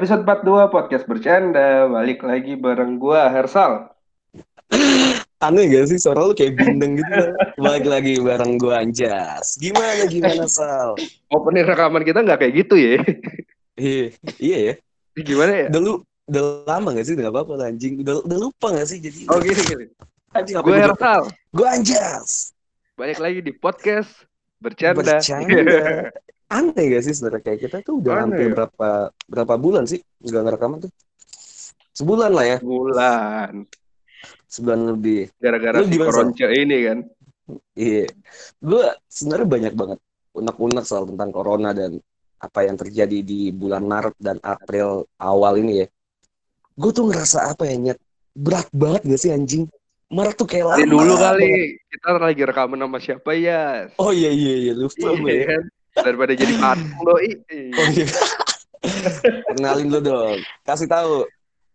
Episode 42 podcast bercanda balik lagi bareng gua Hersal. Aneh gak sih suara lu kayak bindeng gitu Balik lagi bareng gua Anjas Gimana gimana Sal? Opening rekaman kita nggak kayak gitu ya? Iya, iya ya Gimana ya? Udah lu Udah lama gak sih? Udah gak apa-apa anjing Udah, udah lupa gak sih? Jadi Oh gini gini. Gue gua- Hersal. Gua Anjas Balik lagi di podcast bercanda. Bercanda Aneh gak sih sebenarnya kayak kita tuh udah Aneh hampir ya? berapa berapa bulan sih nggak ngerekaman tuh sebulan lah ya Bulan. sebulan lebih Gara-gara si koronce ini kan. iya gue sebenarnya banyak banget unek-unek soal tentang corona dan apa yang terjadi di bulan Maret dan April awal ini ya gue tuh ngerasa apa ya nyet berat banget gak sih anjing Maret tuh kayak lama dulu kali banget. kita lagi rekaman sama siapa ya? oh iya iya iya lupa gue Iya ya. kan? Daripada jadi patung doi. oh iya kenalin lu dong kasih tahu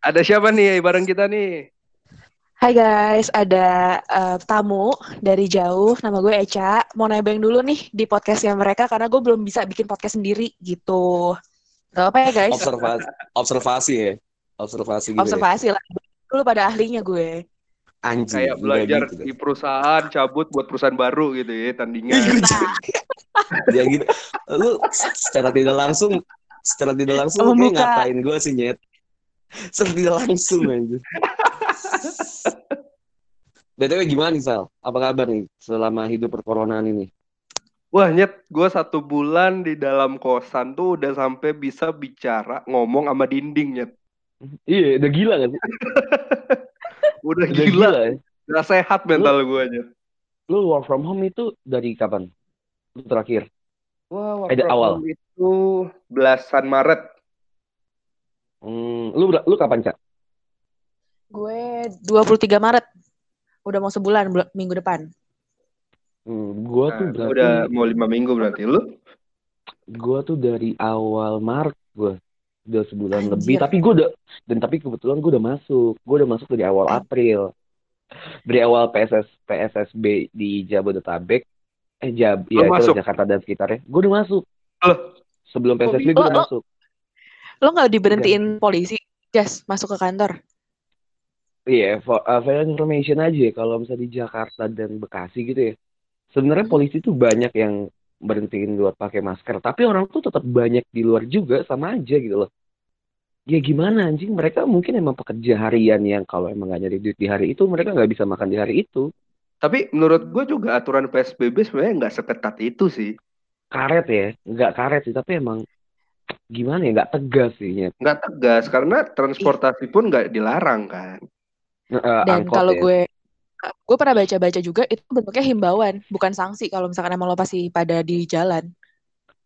Ada siapa nih bareng kita nih? Hai guys, ada eh, tamu dari jauh. Nama gue Eca. Mau nebeng dulu nih di podcastnya mereka karena gue belum bisa bikin podcast sendiri gitu. Gak apa ya guys? observasi observasi ya observasi gitu ya. Observasi lah. Dulu pada ahlinya gue. Anjing Kayak belajar gitu di perusahaan cabut buat perusahaan baru gitu ya tandingan. dia gitu. Lu secara tidak langsung secara tidak langsung lu ngatain gue sih nyet. Secara tidak langsung aja btw gimana nih Sal? Apa kabar nih selama hidup perkoronaan ini? Wah nyet, gue satu bulan di dalam kosan tuh udah sampai bisa bicara ngomong sama dinding nyet. iya udah gila kan Udah, udah gila, ya udah sehat mental gue nyet. lu work from home itu dari kapan Lu terakhir Wah, work Ada from awal. home itu belasan Maret. hmm, lu ber- lu kapan cak Gue 23 Maret. Udah mau sebulan bul- minggu depan. hmm, gua tuh Nah, berarti udah mau lima minggu berarti lu? gua tuh dari awal Maret gua udah sebulan Anjir. lebih tapi gua udah dan tapi kebetulan gua udah masuk gua udah masuk dari awal April dari awal PSS PSSB di Jabodetabek eh Jab Lo ya itu masuk? Jakarta dan sekitarnya gua udah masuk Loh? sebelum PSSB gua bisa? udah Lo- masuk Lo nggak diberhentiin polisi? Jas, masuk ke kantor. iya for, uh, for information aja ya, kalau misalnya di Jakarta dan Bekasi gitu ya sebenarnya Hmm. polisi tuh banyak yang berhentiin buat pakai masker tapi orang tuh tetap banyak di luar juga sama aja gitu loh ya gimana anjing mereka mungkin emang pekerja harian yang kalau emang gak nyari duit di hari itu mereka nggak bisa makan di hari itu Tapi menurut gue juga aturan PSBB sebenarnya nggak seketat itu sih. karet ya nggak karet sih tapi emang gimana ya nggak tegas sih Nyet. Nggak tegas karena transportasi pun nggak dilarang kan. Eh, Dan kalau ya. gue gue pernah baca-baca juga itu bentuknya himbauan, bukan sanksi kalau misalkan emang lo pasti pada di jalan.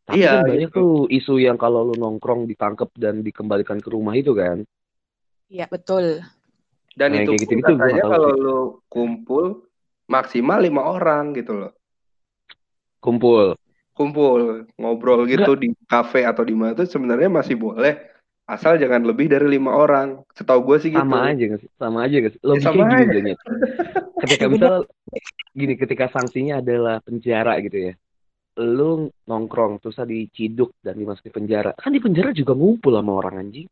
tapi Iya, kan banyak gitu. tuh isu yang kalau lu nongkrong ditangkap dan dikembalikan ke rumah itu kan Iya, betul. Dan Nah, itu gitu-gitu gua katanya nggak tahu kalau sih. lu kumpul maksimal lima orang gitu loh. kumpul Kumpul ngobrol gitu di kafe atau di mana tuh sebenarnya masih boleh asal jangan lebih dari lima orang. Setahu gue sih gitu. sama aja nggak sih sama aja nggak sih logikanya sama gini aja. ketika misal gini ketika sanksinya adalah penjara gitu ya lu nongkrong terus diciduk dan dimasukin penjara kan di penjara juga ngumpul sama orang anjing.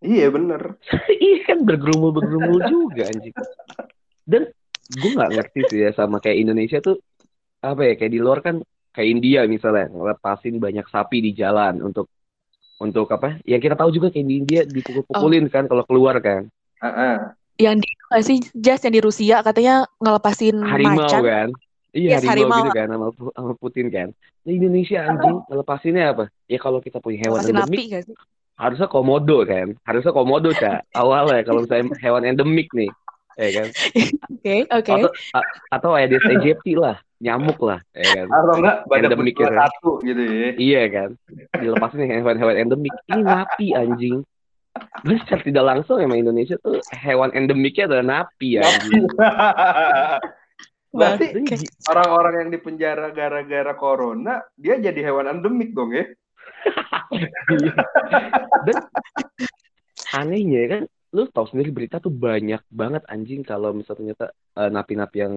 Iya bener. iya kan bergerumul bergerumul juga anjing. Dan gue nggak ngerti sih ya sama kayak Indonesia tuh apa ya kayak di luar kan kayak India misalnya ngelepasin banyak sapi di jalan untuk untuk apa? Ya kita tahu juga kayak di India dipukul-pukulin kan kalau keluar kan. Ah, ah. Yang di nggak sih, Jas yang di Rusia katanya ngelepasin harimau macan. kan iya Yes, harimau, harimau. gitu kan sama, sama Putin kan di Indonesia anjing ngelepasinnya apa ya kalau kita punya hewan Ngelepasin endemik api nggak sih? harusnya komodo kan harusnya komodo cak awalnya kalau misalnya hewan endemik nih ya kan Oke, oke. atau a- atau Aedes aegypti lah nyamuk lah ya kan Atau enggak Endemik gitu. satu gitu ya. iya kan dilepasin hewan-hewan endemik ini napi anjing Gue secara tidak langsung emang Indonesia tuh hewan endemiknya adalah napi anjing. Berarti orang-orang yang dipenjara gara-gara corona, dia jadi hewan endemik dong ya? Dan anehnya kan, lu tahu sendiri berita tuh banyak banget anjing kalau misalnya ternyata eh, napi-napi yang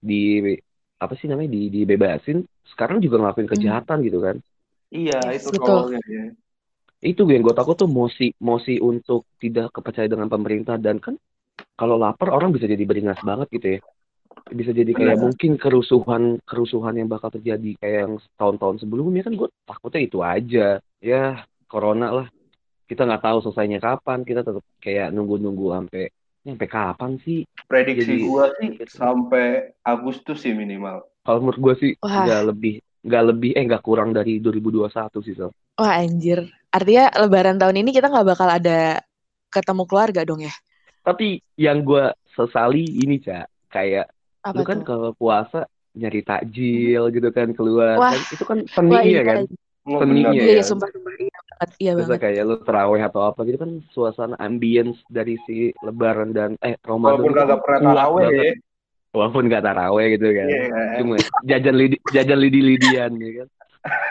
di apa sih namanya di dibebasin sekarang juga ngelakuin Hmm. kejahatan gitu kan. Iya, itu betul. soalnya ya. Itu yang gue takut tuh mosi mosi untuk tidak kepercaya dengan pemerintah dan kan kalau lapar orang bisa jadi beringas banget gitu ya. Bisa jadi kayak Benar. mungkin kerusuhan kerusuhan yang bakal terjadi kayak yang tahun-tahun sebelumnya kan gue takutnya itu aja. Ya corona lah. Kita nggak tahu selesainya kapan. Kita tetap kayak nunggu-nunggu sampai sampai kapan sih? Prediksi Jadi- gua sih sampai Agustus sih minimal. Kalau menurut gue sih nggak lebih nggak lebih eh nggak kurang dari 2021 sih Sal. Wah anjir. Artinya lebaran tahun ini kita nggak bakal ada ketemu keluarga dong ya? Tapi yang gue sesali ini cak kayak Apa lu kan tuh? kalau puasa nyari takjil gitu kan keluar Wah. kan itu kan seni Wah, ya kan Seninya benar. Iya, ya. iya, sumpah, sumpah. Iya banget. Iya terus banget. kayak lu terawih atau apa gitu kan suasana ambience dari si lebaran dan eh Ramadan Walaupun kan kagak pernah banget. ya. walaupun gak taraweh gitu kan Iya. cuma jajan lidi jajan lidi lidian ya kan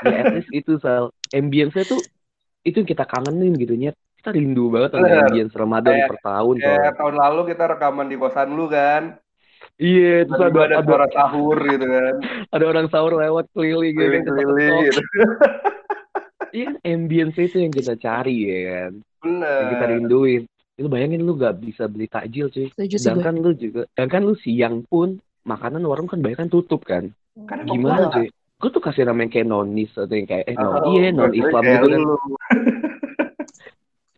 ya at least itu sal ambience-nya tuh itu yang kita kangenin gitu nyet kita rindu banget sama Bener. ambience Ramadan Kayak- per tahun Kayak tahun lalu kita rekaman di kosan lu kan. iya Tiba-tiba ada, ada ada, suara sahur gitu kan. ada orang sahur lewat keliling gitu Keliling gitu. iya ambience itu yang kita cari ya kan yang kita Bener. rinduin lu bayangin lu gak bisa beli takjil cuy sih sedangkan lu juga sedangkan lu siang pun makanan warung kan banyak kan tutup kan Kan emang gimana cuy gue tuh kasih nama yang kayak nonis atau yang kayak eh non Oh, iya non Islam gitu kan.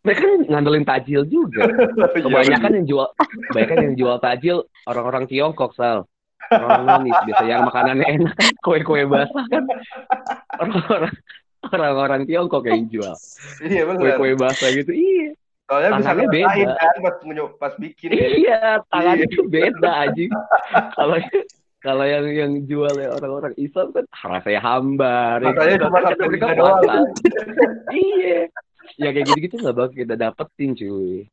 mereka ngandelin takjil juga. Iya, kebanyakan yang jual kebanyakan yang jual takjil orang-orang Tiongkok sal. Orang nonis biasa yang makanannya enak kue-kue basah kan. Orang-orang orang-orang Tiongkok yang jual. Iya kue-kue basah gitu iya. Soalnya bisa tangannya ngerasain beda. kan pas pas bikin ya. Iya, tangannya tuh beda aja. Kalau kalau yang yang jual ya orang-orang Islam kan rasanya hambar. ya Rasanya cuma satu mereka puasa. doang. iya. Ya kayak gitu-gitu nggak bakal kita dapetin cuy.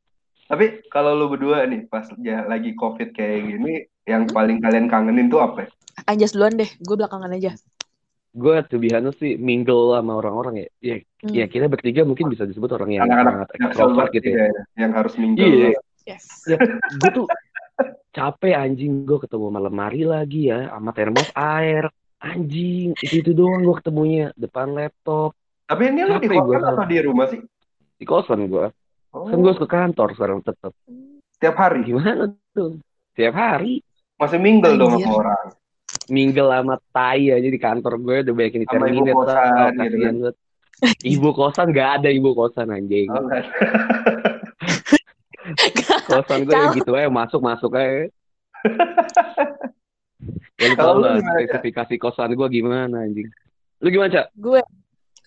Tapi kalau lu berdua nih pas ya, lagi covid kayak gini, yang paling kalian kangenin tuh apa? ya? Anjas duluan deh, gue belakangan aja. Gue tuh biasanya sih mingle sama orang-orang ya. Ya, Hmm. ya kita bertiga mungkin bisa disebut orang yang Anak-anak sangat ekstrovert extrovert gitu ya. ya, yang harus mingle. Iya. Yes. Ya, gue tuh capek anjing gue ketemu malam mari lagi ya sama termos air anjing itu itu doang gue ketemunya depan laptop Tapi ini lu di kosan gua. atau di rumah sih? di kosan gue Oh, kan gue ke kantor sekarang tetap tiap hari. gimana tuh tiap hari Masih mingle dong sama orang. mingle sama tai aja di kantor gue udah banyak yang Sama ibu kosan Sal. gitu kan. banget ibu kosan gak ada ibu kosan anjing Oh. kosan gue gitu aja masuk masuk aja. Ya lu Kalau tau lah spesifikasi kosan gue gimana anjing. Lu gimana cak? Gue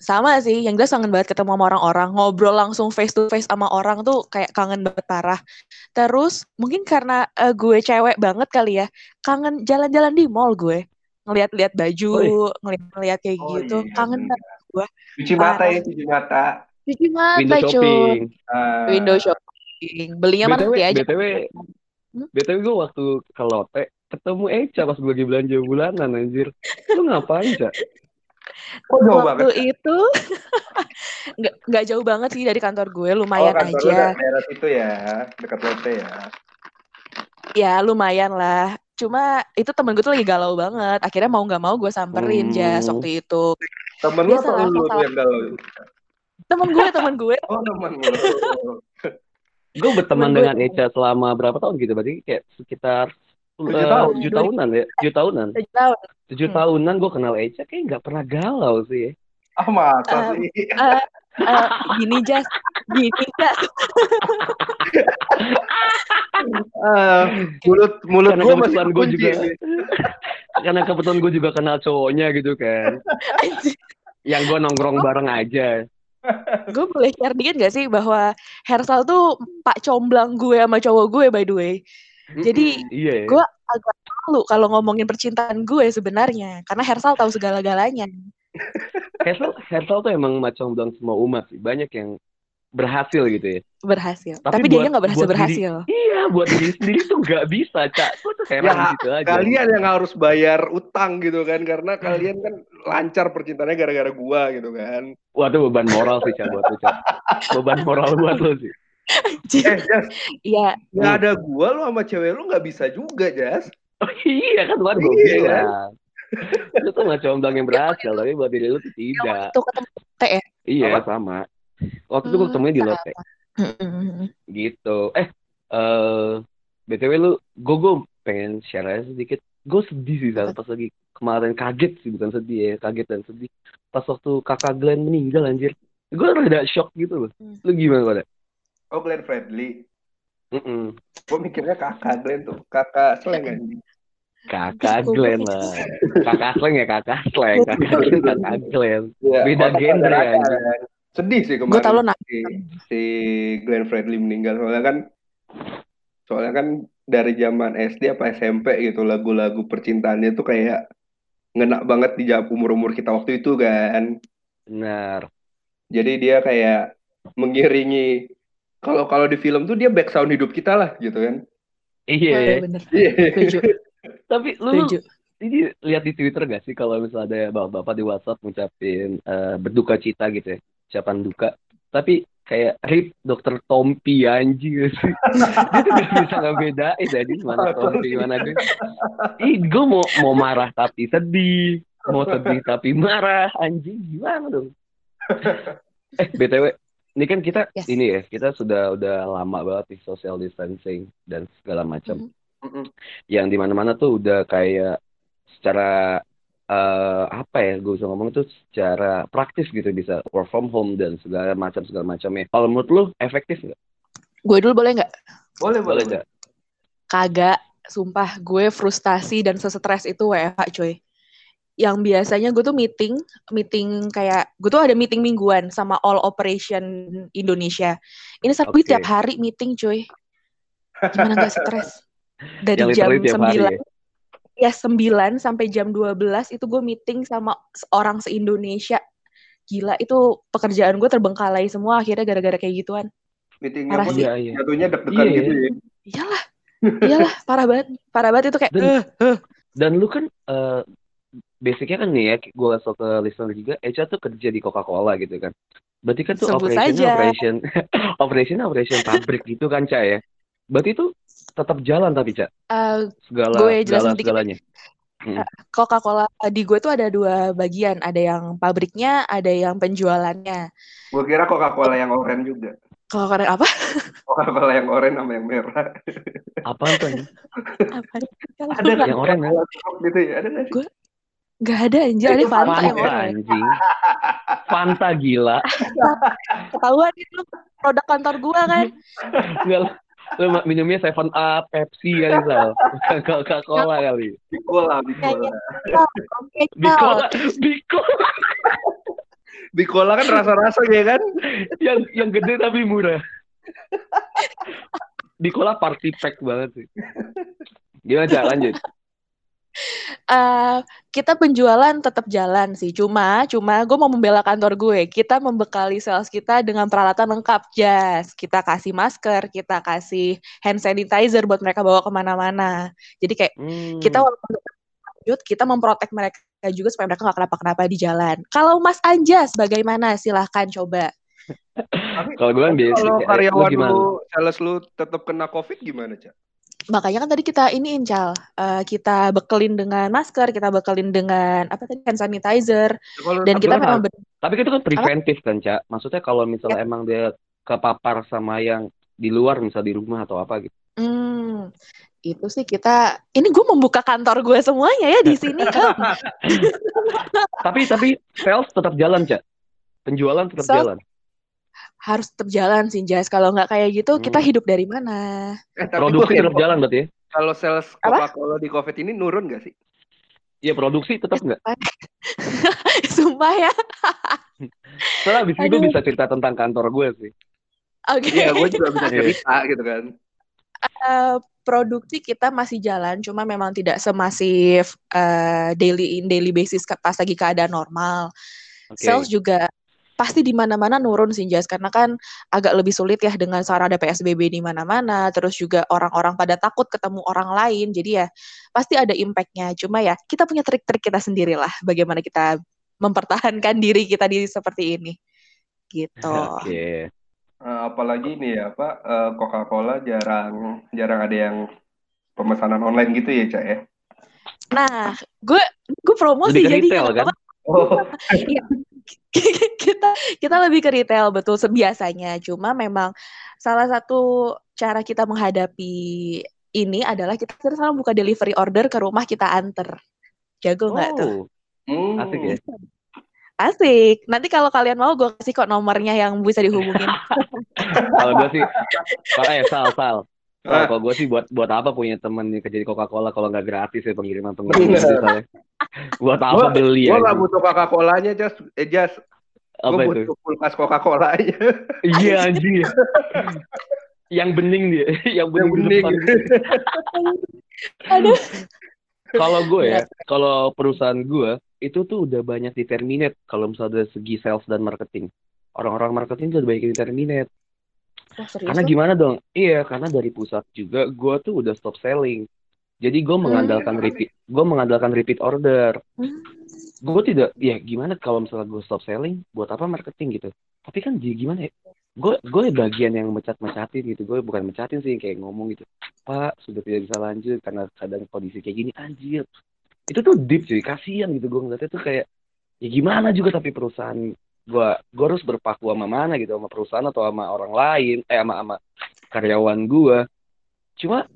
sama sih, yang jelas kangen banget ketemu sama orang-orang, ngobrol langsung face to face sama orang tuh kayak kangen banget parah. Terus mungkin karena eh, gue cewek banget kali ya, kangen jalan-jalan di mall gue, ngeliat-liat baju, ngeliat-ngeliat kayak Oh, gitu, iya, kangen banget gue. Cuci mata Parah. ya, cuci mata. Cuci mata window cuy, shopping. Ah, window shopping, belinya BTW, nanti aja. BTW, Hmm? BTW gue waktu ke Lotte ketemu Eca pas gue lagi belanja bulanan anjir. Lu ngapain, Cak? Kok jauh Waktu banget? itu nggak nggak jauh banget sih dari kantor gue, Oh, lumayan kantor lu aja. daerah situ ya, dekat Lotte ya. Ya lumayan lah. Cuma itu temen gue tuh lagi galau banget. Akhirnya mau nggak mau gue samperin Hmm. Jas waktu itu. Temen lu lah, lu yang galau? Temen gue, temen gue. Oh, temen lu. Gue berteman gue. dengan Eca selama berapa tahun gitu? Berarti kayak sekitar Tujuh eh, tahun. tujuh tahunan ya? Tujuh tahunan. Tujuh tahun. Tujuh Hmm. tahunan gue kenal Eca kayak nggak pernah galau sih. Ah, masa Um, sih? Eh, eh, gini Jas, gini Jas. Ah, mulut mulut Karena gua masih kebetulan gue kunci juga, karena kebetulan gue juga kenal cowoknya gitu kan. Anjir. Yang gue nongkrong bareng aja. gue boleh share dikit gak sih bahwa Hersal tuh pak comblang gue sama cowok gue by the way. Jadi Iya ya. gue agak malu kalau ngomongin percintaan gue sebenarnya karena Hersal tahu segala-galanya. Hersal, Hersal tuh emang macam bilang semua umat sih. Banyak yang berhasil gitu ya. Berhasil. Tapi Tapi, dia nggak berhasil buat diri- berhasil. Iya, buat diri sendiri tuh nggak bisa, Cak. Gue tuh heran Ya, gitu aja. Kalian yang harus bayar utang gitu kan karena kalian kan lancar percintaannya gara-gara gua gitu kan. Wah, itu beban moral sih, Cak, buat lu, Cak. Beban moral buat lu sih. Eh, Jas, Iya, nggak ada gua lu sama cewek lu nggak bisa juga, Jas. Oh, iya kan, buat gue Iya, bilang. Lu tuh nggak comblang yang berhasil, tapi buat diri lu tuh tidak. itu ketemu teh ya. Iya, sama. Waktu itu gue Hmm, ketemunya di Lotte. Mm-mm. Gitu. Eh, eh BTW lu, gue gue pengen share aja sedikit. Gue sedih sih Sal, pas lagi kemarin kaget sih, bukan sedih ya, kaget dan sedih. Pas waktu kakak Glenn meninggal anjir. Gue rada shock gitu loh. Hmm. Lu gimana pada? Oh, Glenn Fredly. Mm-mm. Gua mikirnya kakak Glenn tuh kakak seleng anjing. Kakak Glenn lah. Kakak Sleng ya kakak Sleng. Kakak Glenn, kakak Glenn. Ya, Beda genre, anjing. kan. Sedih sih Gue kemarin. tau lo si, si Glenn Fredly meninggal soalnya kan soalnya kan dari zaman SD apa SMP gitu lagu-lagu percintaannya tuh kayak ngena banget di jam umur-umur kita waktu itu kan. Benar. Jadi dia kayak mengiringi kalau kalau di film tuh dia back sound hidup kita lah gitu kan. Iya. Iya, bener. Iya. Setuju. Tapi lu, ini lihat di Twitter gak sih kalau misalnya ada bapak-bapak di WhatsApp ngucapin eh, berduka cita gitu ya, ucapan duka. Tapi kayak rip dokter Tompi anjing gak sih. Dia tuh gak bisa ngebedain anjing mana Tompi mana gue. Ih, gue mau mau marah tapi sedih, mau sedih tapi marah anjing gimana dong? Eh btw, ini kan kita Yes. ini ya kita sudah udah lama banget di social distancing dan segala macam Mhm. Mm-mm. yang di mana-mana tuh udah kayak secara eh, apa ya gue bisa ngomong itu secara praktis gitu bisa work from home dan segala macam segala macamnya. Kalau menurut lu efektif nggak? Gue dulu boleh nggak? Boleh, boleh. Boleh nggak? Kagak. Sumpah, gue frustasi dan sesetres itu WFH coy. Yang biasanya gue tuh meeting, meeting kayak, gue tuh ada meeting mingguan sama All Operation Indonesia. Ini satu Oke. tiap hari meeting coy. Gimana gak stres? Dari Yang jam 9, ya 9 sampai jam 12 itu gue meeting sama orang se-Indonesia. Gila, itu pekerjaan gue terbengkalai semua akhirnya gara-gara kayak gituan. Meetingnya pun sih. Iya iya. jatuhnya deg-degan Iya. gitu ya. Iyalah, iyalah, parah banget. Parah banget itu kayak, Dan- eh, eh. Dan lu kan eh, basicnya kan nih ya, gue kasih ke listener juga, Echa tuh kerja di Coca-Cola gitu kan. Berarti kan tuh Sebut operation saja. operation operation operation pabrik gitu kan, Ca ya. Berarti itu tetap jalan tapi, Ca. Eh, Segala Gue jelasin segala dikit. segalanya. Coca-Cola di gue tuh ada dua bagian, ada yang pabriknya, ada yang penjualannya. Gue kira Coca-Cola yang oranye juga. Kalau kalian apa? Coca-Cola yang oranye sama yang merah. Apaan tuh? apa? Ada nggak? Yang oranye? Coca-Cola gitu ya? Ada nggak sih? Gue- Gak ada anjir, ada Itu Fanta yang Fanta oranye. anjing. Fanta gila. Ketahuan itu produk kantor gue kan. Enggak lu- lu minumnya Seven Up, Pepsi kali Sal. Bukan Coca-Cola kali. Bikola, Bikola. Bikola, Bikola Bikola kan rasa-rasa ya kan? yang yang gede tapi murah. Bikola party pack banget sih. Gimana Cak? Lanjut. Eh, kita penjualan tetap jalan sih. Cuma, cuma gue mau membela kantor gue. Kita membekali sales kita dengan peralatan lengkap, Jas. Kita kasih masker, kita kasih hand sanitizer buat mereka bawa ke mana-mana. Jadi kayak Hmm. kita walaupun tetap lanjut, kita memprotek mereka juga supaya mereka nggak kenapa-kenapa di jalan. Kalau Mas Anjas, bagaimana? Silahkan coba. Tapi Kalau gue kan biasa. kalau eh, karyawan gimana? lu, sales lu tetap kena COVID gimana, Cak? Makanya kan tadi kita ini Incal, Eh, kita bekelin dengan masker, kita bekelin dengan apa tadi hand sanitizer, Kalau dan kita memang ben- Tapi itu kan preventif kan, Cak. Maksudnya kalau misalnya emang dia kepapar sama yang di luar, misal di rumah atau apa gitu. Hmm, itu sih kita. Ini gue membuka kantor gue semuanya ya di sini. Tapi tapi sales tetap jalan, Cak. Penjualan tetap Sales- jalan. Harus tetap jalan sih, Jas. Kalau nggak kayak gitu, kita Hmm. hidup dari mana? eh, tapi Produksi tetap jalan berarti ya? Kalau sales Apa? Coca-Cola di COVID ini nurun gak sih? Iya, produksi tetap nggak? Sumpah ya. Soalnya abis Aduh. bisa cerita tentang kantor gue sih. Oke. Iya, gue juga bisa Iya. cerita gitu kan. Eh, produksi kita masih jalan, cuma memang tidak semasif uh, daily in daily basis pas lagi keadaan normal. Okay. Sales juga pasti di mana-mana nurun sih Jas karena kan agak lebih sulit ya dengan sekarang ada PSBB di mana-mana terus juga orang-orang pada takut ketemu orang lain jadi ya pasti ada impactnya cuma ya kita punya trik-trik kita sendiri lah bagaimana kita mempertahankan diri kita di seperti ini gitu. Oke. Okay. Uh, eh, apalagi nih ya Pak uh, Coca-Cola jarang jarang ada yang pemesanan online gitu ya Cak ya. Nah, gue gue promosi jadi retail, kan? Oh. Kita kita lebih ke retail betul sebiasanya. Cuma memang salah satu cara kita menghadapi ini adalah kita selalu buka delivery order ke rumah kita anter. Jago nggak oh. tuh? Hmm. Asik ya. Asik. Nanti kalau kalian mau gue kasih kok nomornya yang bisa dihubungin. kalau gue sih, kalau ya sal sal. Nah, kalau gue sih buat buat apa punya temen yang kerja di Coca-Cola kalau nggak gratis ya pengiriman pengiriman misalnya. buat apa gua, beli Gue nggak butuh Coca-Colanya, just eh, just gue butuh kulkas Coca-Cola aja. iya anjing. yang bening dia, yang bening. Yang bening. Aduh. Kalau gue ya, kalau perusahaan gue itu tuh udah banyak di terminate kalau misalnya dari segi sales dan marketing. Orang-orang marketing tuh udah banyak di karena gimana dong? Iya, karena dari pusat juga gue tuh udah stop selling. Jadi gue hmm. mengandalkan repeat, gue mengandalkan repeat order. Hmm. Gue tidak, ya gimana kalau misalnya gue stop selling, buat apa marketing gitu? Tapi kan gimana ya? Gue gue bagian yang mecat-mecatin gitu. Gue bukan mecatin sih, kayak ngomong gitu. Pak, sudah tidak bisa lanjut karena kadang kondisi kayak gini, anjir. Itu tuh deep sih, kasihan gitu. Gue ngeliatnya tuh kayak, ya gimana juga tapi perusahaan gue gue harus berpaku sama mana gitu sama perusahaan atau sama orang lain eh sama sama karyawan gue cuma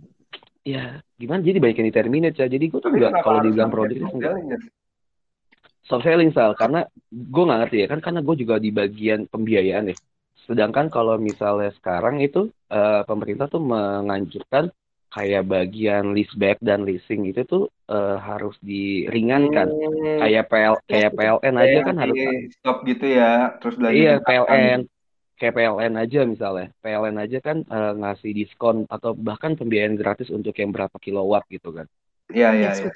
ya gimana? Jadi banyak yang terminate ya jadi gue tuh nggak kalau dibilang produktif enggak. soft selling sal. Karena gue nggak ngerti ya kan? Karena gue juga di bagian pembiayaan ya. Sedangkan kalau misalnya sekarang itu uh, pemerintah tuh menganjurkan kayak bagian leaseback dan leasing itu tuh uh, harus diringankan. Hmm. Kayak PL kayak PLN aja kan harus stop gitu ya, terus belajar. Iya, PLN. Kayak PLN aja misalnya. PLN aja kan uh, ngasih diskon atau bahkan pembiayaan gratis untuk yang berapa kilowatt gitu kan. Iya, iya, iya.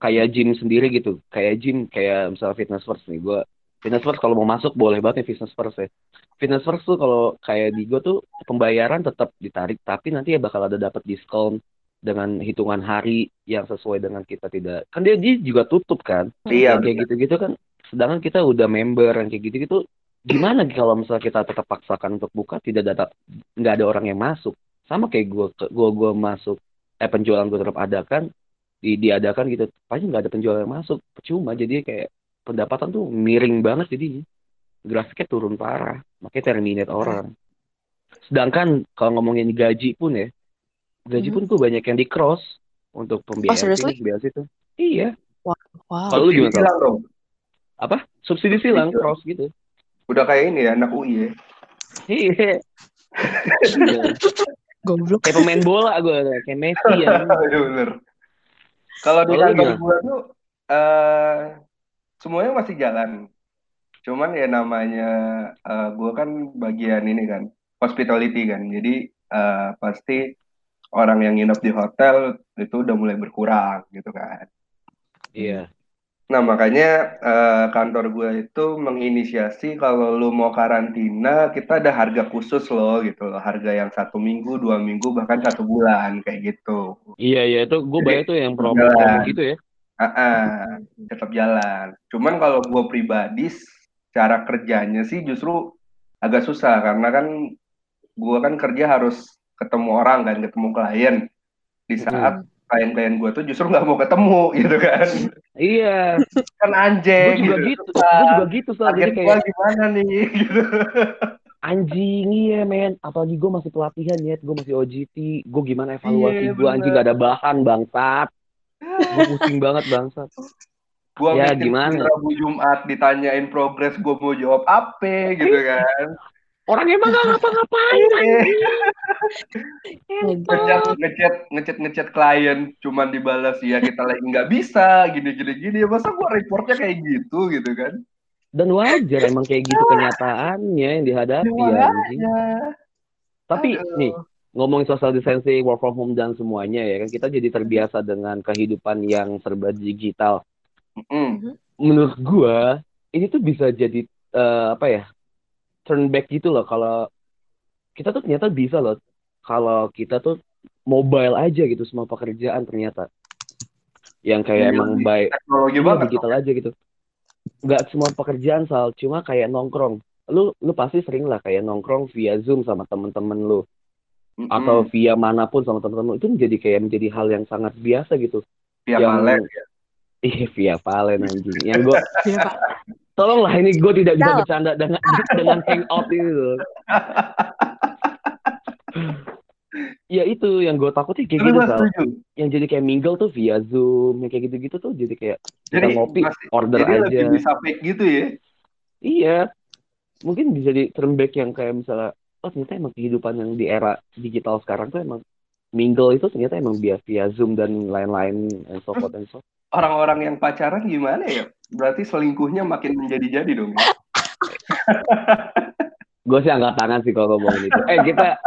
Kayak gym sendiri gitu. Kayak gym, kayak misalnya fitness first nih. Gue fitness first kalau mau masuk boleh banget nih fitness first ya. Fitness first tuh kalau kayak di gue tuh pembayaran tetap ditarik tapi nanti ya bakal ada dapat diskon dengan hitungan hari yang sesuai dengan kita tidak. Kan dia, dia juga tutup kan? Iya kayak gitu-gitu kan sedangkan kita udah member yang kayak gitu-gitu gimana kalau misalnya kita tetap paksakan untuk buka tidak ada nggak ada orang yang masuk. Sama kayak gue gue gue masuk eh penjualan gue tetap adakan di diadakan gitu pasti nggak ada penjualan yang masuk. Percuma jadi kayak pendapatan tuh miring banget jadi grafiknya turun parah makanya terminate orang. Sedangkan kalau ngomongin gaji pun ya gaji pun tuh banyak yang di cross untuk pembiayaan oh, biaya itu iya. Wow, wow. kalau lu gimana dong. apa? Subsidi silang cross gitu. Udah kayak ini ya anak UI ya. Iya. Goblok. Kayak pemain bola gue, kayak Messi ya. bener. Kalau di kantor gue tuh, uh, semuanya masih jalan. Cuman ya namanya uh, eh, gue kan bagian ini kan hospitality kan. Jadi uh, pasti orang yang nginep di hotel itu udah mulai berkurang gitu kan. Iya. Nah makanya uh, kantor gue itu menginisiasi kalau lu mau karantina kita ada harga khusus loh gitu loh harga yang satu minggu dua minggu bahkan satu bulan kayak gitu. Iya iya itu gue bayar tuh yang promo gitu ya. Uh, uh, tetap jalan. Cuman kalau gue pribadi, cara kerjanya sih justru agak susah karena kan gue kan kerja harus ketemu orang kan, ketemu klien. Di saat hmm. klien-klien gue tuh justru nggak mau ketemu gitu kan. Iya. kan anjing. Gue juga gitu. gitu. Gue juga gitu soalnya kayak. gimana nih gitu. Anjing iya men, apalagi gue masih pelatihan ya, gue masih OJT, gue gimana evaluasi iya, gue anjing gak ada bahan bangsat gue pusing banget bangsat. Gue ya gimana? Rabu Jumat ditanyain progres gue mau jawab apa gitu kan. Orang emang gak ngapa-ngapain iya. ngechat ngechat ngechat ngechat klien cuman dibalas ya kita lagi nggak bisa gini gini gini. Masa gue reportnya kayak gitu gitu kan? Dan wajar emang kayak gitu kenyataannya yang dihadapi ya, tapi Aduh. nih ngomongin social distancing, work from home dan semuanya ya kan kita jadi terbiasa dengan kehidupan yang serba digital. Mm. Menurut gua ini tuh bisa jadi eh, apa ya turn back gitu loh kalau kita tuh ternyata bisa loh kalau kita tuh mobile aja gitu semua pekerjaan ternyata yang kayak Iya, emang di- baik Teknologi Iya banget. digital aja gitu. Nggak semua pekerjaan Sal, cuma kayak nongkrong. Lu lu pasti sering lah kayak nongkrong via Zoom sama temen-temen lu Mm-mm. atau via mana pun sama temen-temen lu itu menjadi kayak menjadi hal yang sangat biasa gitu. Via yang Valen. Iya via Valen anjing. Yang gua Pak. tolonglah ini gue tidak bisa bercanda dengan dengan hangout ini loh. ya itu yang gue takutin kayak Tapi gitu gue setuju. Yang jadi kayak mingle tuh via Zoom, yang kayak gitu-gitu tuh jadi kayak kita Jadi ngopi, masih- order Jadi aja. lebih bisa fake gitu ya. Iya, mungkin bisa di turn back yang kayak misalnya, oh ternyata emang kehidupan yang di era digital sekarang tuh emang mingle itu ternyata emang via via Zoom dan lain-lain and so forth and so. Orang-orang yang pacaran gimana ya? Berarti selingkuhnya makin menjadi-jadi dong. ya? Gue sih angkat tangan sih kalau ngomongin itu. Eh kita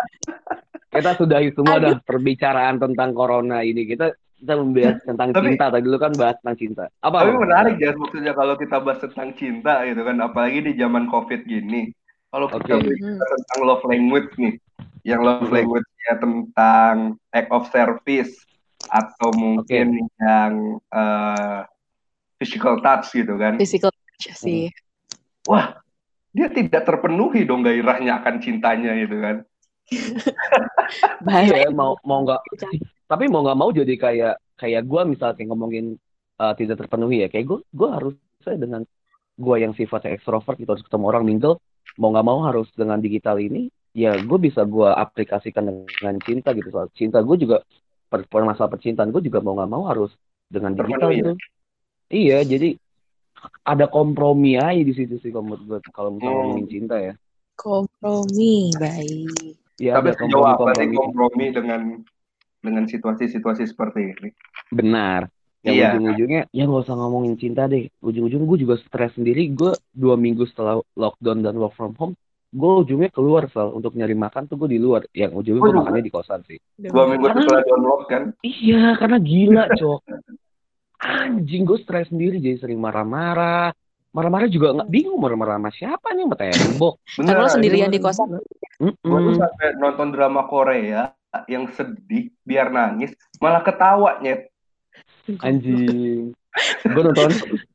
kita sudahi semua Aduh. dah perbicaraan tentang corona ini. Kita kita membahas tentang Tapi- cinta. Tadi dulu kan bahas tentang cinta. Apa? Tapi menarik ya maksudnya kalau kita bahas tentang cinta gitu kan, apalagi di zaman COVID gini. Kalau kita Oke. bicara tentang love language nih, yang love Hmm. language-nya tentang act of service atau mungkin yang eh, physical touch gitu kan. Physical touch sih. Wah, dia tidak terpenuhi dong gairahnya akan cintanya gitu kan. Bahasa Iya, mau mau nggak tapi mau nggak mau jadi kayak kayak gue misalnya kayak ngomongin uh, tidak terpenuhi ya kayak gue gue harus saya dengan gue yang sifatnya ekstrovert gitu harus ketemu orang mingle mau nggak mau harus dengan digital ini ya gue bisa gue aplikasikan dengan cinta gitu soal cinta gue juga per, per masalah percintaan gue juga mau nggak mau harus dengan digital Terpenuhi ya? gitu iya jadi ada kompromi aja di situ sih kalau menurut gue kalau misalnya Hmm. ngomongin cinta ya kompromi baik. ya Tapi sejauh apa sih kompromi-kompromi kompromi dengan dengan situasi-situasi seperti ini? Benar. Yang Iya. ujung-ujungnya ya nggak usah ngomongin cinta deh. Ujung-ujung gue juga stres sendiri. Gue dua minggu setelah lockdown dan work from home, gue ujungnya keluar sel untuk nyari makan tuh gue di luar. Yang ujungnya gue juga. makannya di kosan sih. Dua minggu Karena- setelah download kan, Iya, karena gila cok. Anjing gue stres sendiri jadi sering marah-marah. Marah-marah juga nggak bingung marah-marah sama siapa nih sama tembok. bener. Kan lo sendirian di kosan. Gue tuh sampai nonton drama Korea yang sedih biar nangis, malah ketawa nyet. Anjing. Gue nonton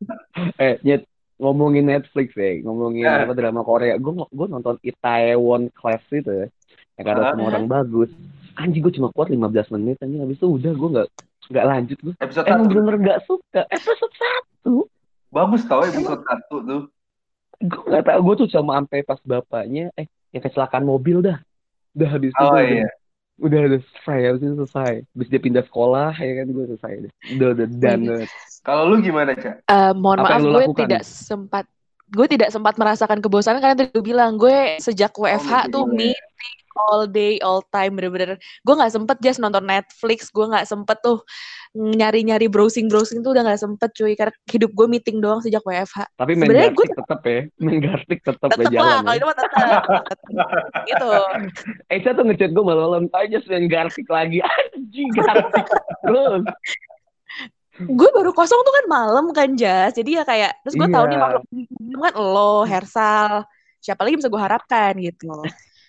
eh nyet ngomongin Netflix ya, ngomongin Eh. apa drama Korea. Gue gue nonton Itaewon Class itu ya. Yang kata Ah. semua orang bagus. Anjing gue cuma kuat 15 menit anjing habis itu udah gue nggak nggak lanjut gue. Episode Emang satu bener-bener nggak suka. Episode satu. bagus tau episode satu tuh. Gue nggak tahu gue tuh cuma sampai pas bapaknya eh yang kecelakaan mobil dah. Udah habis itu Oh iya. Udah udah selesai habis itu selesai. Habis dia pindah sekolah ya kan gue selesai deh. Udah udah done. banget. Kalau lu gimana cak? Eh, mohon Apa maaf gue lakukan? tidak sempat gue tidak sempat merasakan kebosanan karena tadi gue bilang gue sejak WFH tuh bener. meeting all day all time bener-bener gue nggak sempet just nonton Netflix gue nggak sempet tuh nyari-nyari browsing browsing tuh udah nggak sempet cuy karena hidup gue meeting doang sejak WFH Tapi main Sebenarnya gartik tetap ya. Main gartik tetap ya tetep lah jalan kalau ya. itu mah tetep gitu Eca tuh ngechat gue malam-malam aja main gartik lagi. Anjing gartik. Terus. gue baru kosong tuh kan malam kan Jas jadi ya kayak terus gue tahu nih Iya. makhluk kan lo Hersal siapa lagi bisa gue harapkan gitu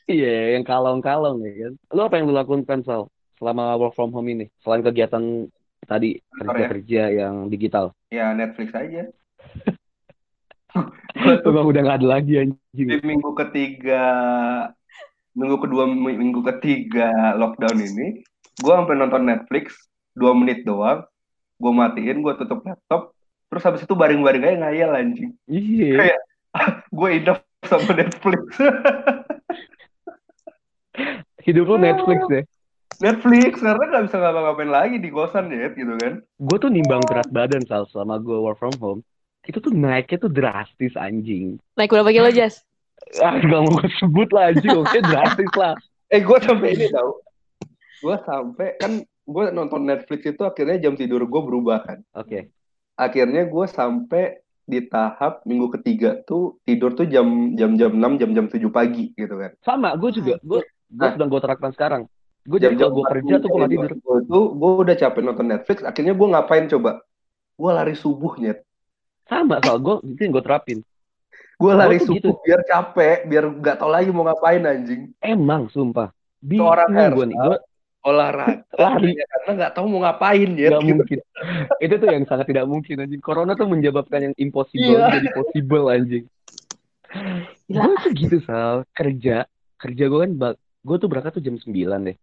Iya, yang kalong-kalong ya kan. Lu apa yang lu lakukan Sal selama work from home ini? Selain kegiatan tadi Kantor ya? kerja-kerja yang digital. Ya Netflix aja. Bang udah gak ada lagi di anjing. minggu ketiga, minggu kedua, minggu ketiga lockdown ini, gue sampai nonton Netflix dua menit doang. Gue matiin, gue tutup laptop. Terus habis itu baring-baring aja ngayal anjing. Iya. Kayak gue enough sama Netflix. Hidup lu Netflix ya. Netflix karena nggak bisa ngapa-ngapain lagi di kosan ya gitu kan. Gue tuh nimbang berat badan Sal selama gue work from home. Itu tuh naiknya tuh drastis anjing. naik berapa kilo Jas Ah, gak mau gue sebut lah anjing. Oke, drastis lah. Eh gue sampai ini tau. Gue sampai kan gue nonton Netflix itu akhirnya jam tidur gue berubah kan. Oke. Akhirnya gue sampai di tahap minggu ketiga tuh tidur tuh jam jam jam enam jam jam tujuh pagi gitu kan. Sama, gue juga. Gue gue Nah. sedang gue terapkan sekarang. Gue jadi Jam-jam kalau gue kerja tuh gue gak tidur. Gue itu gue udah capek nonton Netflix, akhirnya gue ngapain coba? Gue lari subuh nyet. Sama soal gue itu yang gue terapin. Gue lari tuh subuh gitu. biar capek, biar nggak tahu lagi mau ngapain anjing. Emang sumpah. Bingung Seorang gue nih. Gue Olahraga Lari. hanya karena nggak tahu mau ngapain ya. Gak mungkin. itu tuh yang sangat tidak mungkin anjing. Corona tuh menyebabkan yang impossible Iya. jadi possible anjing. Gue tuh gitu Sal. Kerja. Kerja gue kan, gue tuh berangkat tuh jam 9 deh.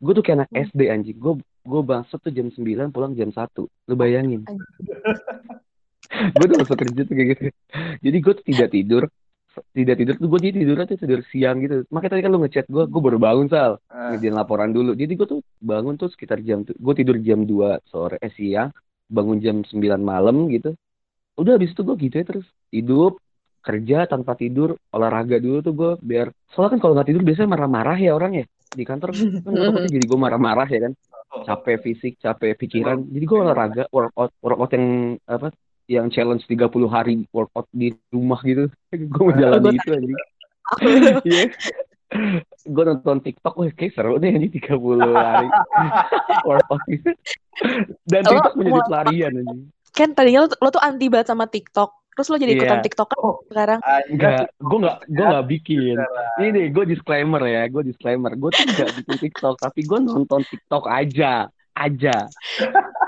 Gue tuh kayak anak Hmm. SD anjing. Gue gue bangsat tuh jam 9 pulang jam 1. Lu bayangin. gue tuh masuk kerja tuh kayak gitu. Jadi gue tuh tidak tidur. Tidak tidur tuh gue jadi tidurnya tuh tidur siang gitu. Makanya tadi kan lu ngechat gue, gue baru bangun Sal. Ngerjain laporan dulu. Jadi gue tuh bangun tuh sekitar jam gue tidur jam 2 sore eh siang, bangun jam 9 malam gitu. Udah habis itu gue gitu ya terus hidup kerja tanpa tidur olahraga dulu tuh gue biar soalnya kan kalau nggak tidur biasanya marah-marah ya orang ya di kantor kan takutnya jadi gue marah-marah ya kan capek fisik capek pikiran jadi gue olahraga workout workout yang apa yang challenge 30 hari workout di rumah gitu gue menjalani itu anjing Iya. gue nonton TikTok, wah kayak seru nih anjing 30 hari workout gitu. Dan TikTok menjadi pelarian. Kan tadinya lo, lo tuh anti banget sama TikTok. Terus lo jadi ikutan Iya. TikTok kan Oh. sekarang. Enggak, gue nggak gue nggak bikin. Ini gue disclaimer ya, gue disclaimer. Gue tuh nggak bikin TikTok, tapi gue nonton TikTok aja, aja.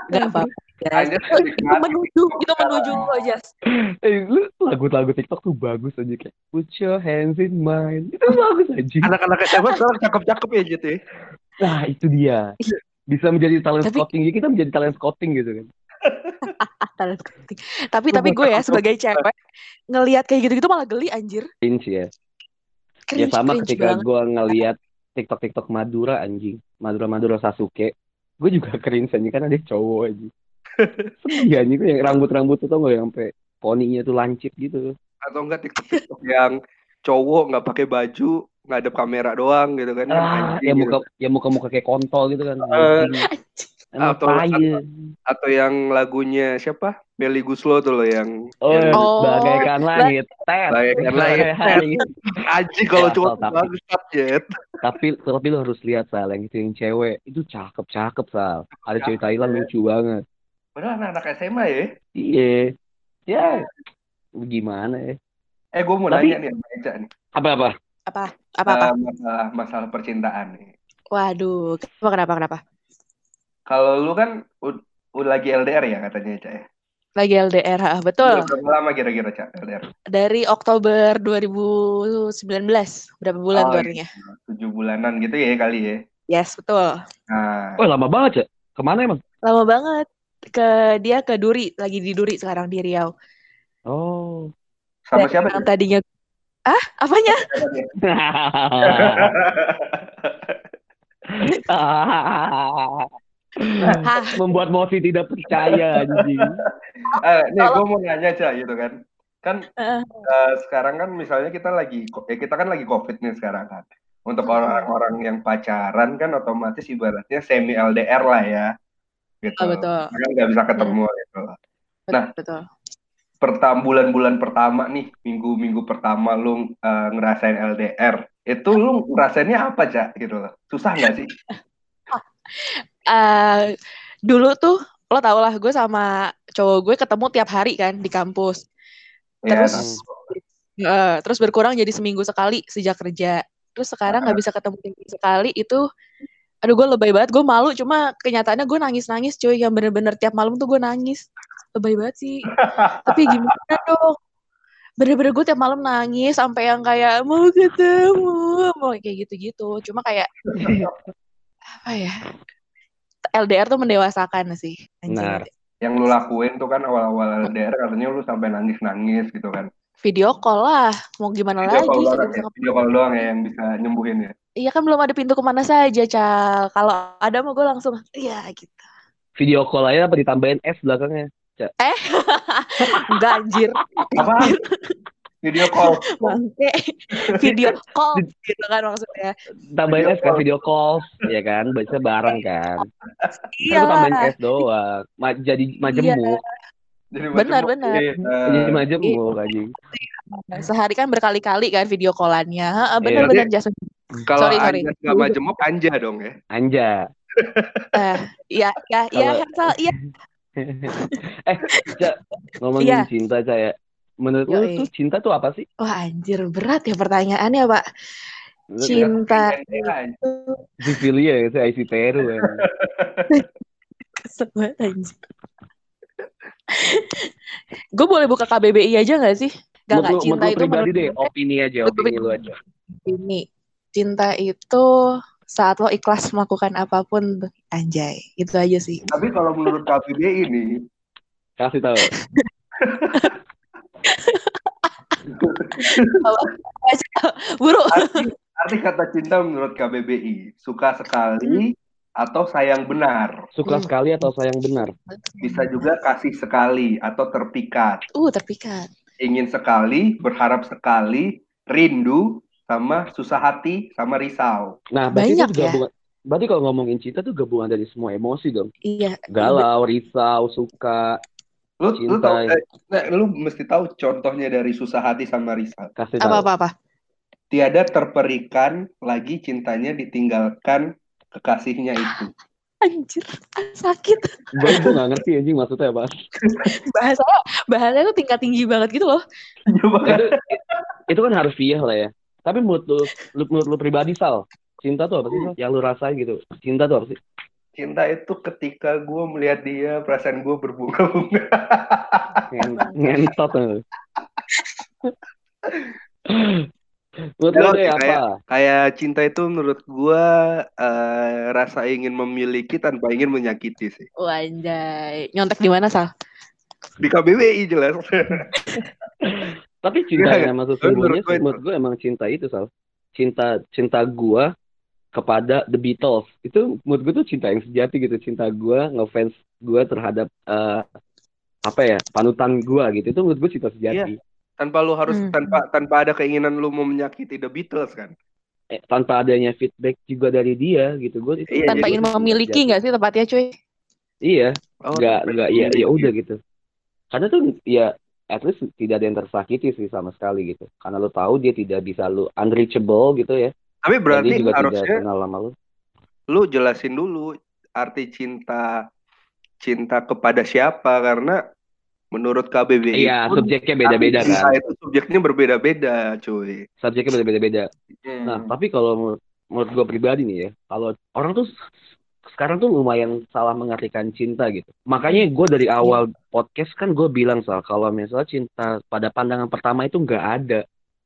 Gak apa-apa. guys. Hanya Itu, menuju, itu menuju lo Jas. Eh, lu lagu-lagu TikTok tuh bagus aja kayak Put your hands in mine. Itu bagus aja. Anak-anak SMA sekarang cakep-cakep ya ya. Nah, itu dia. Bisa menjadi talent Tapi- scouting, Ya, kita menjadi talent scouting gitu kan. Talent. Tapi tapi gue ya sebagai cewek ngelihat kayak gitu-gitu malah geli anjir. Cringe ya. ya Cringe, sama cringe ketika gue ngeliat TikTok TikTok Madura anjing Madura Madura Sasuke gue juga cringe anjing kan ada cowok anjing sedih anjing tuh yang rambut rambut tuh tau gak yang sampai poninya tuh lancip gitu Atau enggak TikTok-TikTok yang cowok nggak pakai baju, ngadep kamera doang gitu kan. Ah anjing yang gitu. muka yang muka muka kayak kontol gitu kan anjing atau- tai. Atau yang lagunya siapa? Meli Guslo tuh loh yang oh, yang Oh, bagaikan langit tet Bagaikan langit, anjing kalau Ya, tapi. bagus Jet. tapi tapi lo harus lihat sal yang itu yang cewek itu cakep cakep sal ada cewek Thailand lucu banget Padahal anak-anak SMA ya. iya ya gimana ya Eh gue mau Tapi- nanya nih Eca nih. apa apa apa apa apa? Eh, masalah masalah percintaan nih. Waduh, kenapa kenapa kenapa? Kalau lu kan ud- udah lagi LDR ya katanya Eca ya. Lagi LDR, ah, betul. Udah berapa lama kira-kira Cak LDR? Dari Oktober 2019, berapa bulan Oh, tuh artinya? Tujuh bulanan gitu ya kali ya. Yes, betul. Nah, oh lama banget ya ke mana emang Lama banget. Ke dia ke Duri, lagi di Duri sekarang di Riau. oh sama Dan siapa? yang tadinya Ah, apanya? Membuat Mosi tidak percaya anjing. Eh, nih gue mau nanya aja gitu kan. Kan Eh. eh, sekarang kan misalnya kita lagi eh, kita kan lagi COVID nih sekarang kan. Untuk Hmm. orang-orang yang pacaran kan otomatis ibaratnya semi LDR lah ya. Gitu. Oh, betul. Hmm. Kan nggak bisa ketemu gitu. Nah. betul. Pertam bulan-bulan pertama nih, minggu-minggu pertama lu eh, ngerasain LDR. Itu lu ngerasainnya apa, Cak? Gitu loh. Susah nggak sih? Eh, dulu tuh lo tau lah gue sama cowok gue ketemu tiap hari kan di kampus. Ya, Terus nah, eh, terus berkurang jadi seminggu sekali sejak kerja. Terus sekarang nggak bisa ketemu sekali itu aduh gue lebay banget gue malu. Cuma kenyataannya gue nangis nangis cuy. Yang bener-bener tiap malam tuh gue nangis. Lebay banget sih. Tapi gimana dong? Bener-bener gue tiap malam nangis sampai yang kayak mau ketemu. Mau kayak gitu-gitu. Cuma kayak apa ya LDR tuh mendewasakan sih. Benar. yang lu lakuin tuh kan awal-awal LDR katanya lu sampai nangis-nangis gitu kan. video call lah mau gimana Video lagi call doang, ya? video call doang ya yang bisa nyembuhin ya. Iya kan belum ada pintu ke mana saja, Cal. Kalau ada mah gue langsung, iya gitu. Video call aja apa ditambahin S belakangnya? Enggak anjir, Apa? video call. bangke. Video call gitu kan maksudnya. Tambahin Video S kan video call, ya kan? Baca bareng kan? Iya Kan gua tambahin. S doang. Ma- jadi Iya. majemuk. Jadi Benar, macam- benar. Jadi, eh, Jadi majemuk anjing. Sehari kan berkali-kali kan video callannya. Heeh, Iya, Bener-bener Jason. Kalau Sorry, sorry. Nggak majemuk, Anja dong ya. Anja. Eh, iya, iya, iya, Kalau- Hersal, iya. eh, ngomongin Iya. cinta, Ca ya. Menurut lu Yoi. tuh cinta tuh apa sih? Wah, anjir, berat ya pertanyaannya, Pak. Menurut lu Cinta itu Sicilia ya, saya IC Peru ya. anjir. Gue boleh buka KBBI aja gak sih? Gak, gak, lu- cinta menurut lu itu pribadi menurut deh, opini aja, opini lu aja. ini. Cinta itu saat lo ikhlas melakukan apa pun, anjay. Itu aja sih. Tapi kalau menurut KBBI ini, Kasih tahu. Buru. arti, arti kata cinta menurut KBBI, suka sekali atau sayang benar. Suka Hmm. sekali atau sayang benar? Bisa juga kasih sekali atau terpikat. Uh, terpikat. Ingin sekali, berharap sekali, rindu, sama susah hati, sama risau. Nah, berarti Banyak itu ya. gabungan. Berarti kalau ngomongin cinta tuh gabungan dari semua emosi dong. Iya. Galau, risau, suka, Lu, lu Cinta. tahu, eh, nah, lu mesti tahu contohnya dari susah hati sama risau. kasih tahu. Apa-apa-apa. Tiada terperikan lagi cintanya ditinggalkan kekasihnya itu. Anjir, sakit. Gue gue gak ngerti anjing maksudnya apa. Bahasanya, bahasanya tuh tingkat tinggi banget gitu loh. Coba itu, itu kan harfiah lah ya. Tapi menurut lu, lu- menurut lu pribadi Sal, cinta tuh apa sih Sal? Yang lu rasain gitu. Cinta tuh apa sih? Cinta itu ketika gue melihat dia, perasaan gue berbunga-bunga. Ngen- Ngentot. menurut Dalam deh apa? Kayak cinta itu menurut gue eh, rasa ingin memiliki tanpa ingin menyakiti sih. Wah, anjay. Nyontek di mana, Sal? Di KBBI jelas. Tapi cinta Iya, yang sesungguhnya menurut gue menurut gue emang cinta itu Sal. Cinta cinta gua kepada The Beatles itu menurut gue tuh cinta yang sejati gitu. Cinta gua ngefans gua terhadap eh, apa ya panutan gua gitu. Itu menurut gue cinta sejati. tanpa lu harus Hmm. tanpa tanpa ada keinginan lu mau menyakiti The Beatles kan. Eh, tanpa adanya feedback juga dari dia gitu. Gue itu Iya, Tanpa ingin memiliki nggak sih tepatnya, cuy? Iya, Oh, nggak nggak ya ya udah gitu. Karena tuh ya at least tidak ada yang tersakiti sih sama sekali gitu. Karena lu tahu dia tidak bisa lu unreachable gitu ya. Tapi berarti juga harusnya kenal sama lu. lu jelasin dulu arti cinta cinta kepada siapa karena menurut KBBI Iya, pun subjeknya beda-beda kan. itu subjeknya berbeda-beda, cuy. Subjeknya beda-beda. Hmm. Nah, tapi kalau menurut, menurut gue pribadi nih ya, kalau orang tuh sekarang tuh lumayan salah mengartikan cinta gitu. Makanya gue dari awal podcast kan gue bilang soal kalau misalnya cinta pada pandangan pertama itu nggak ada.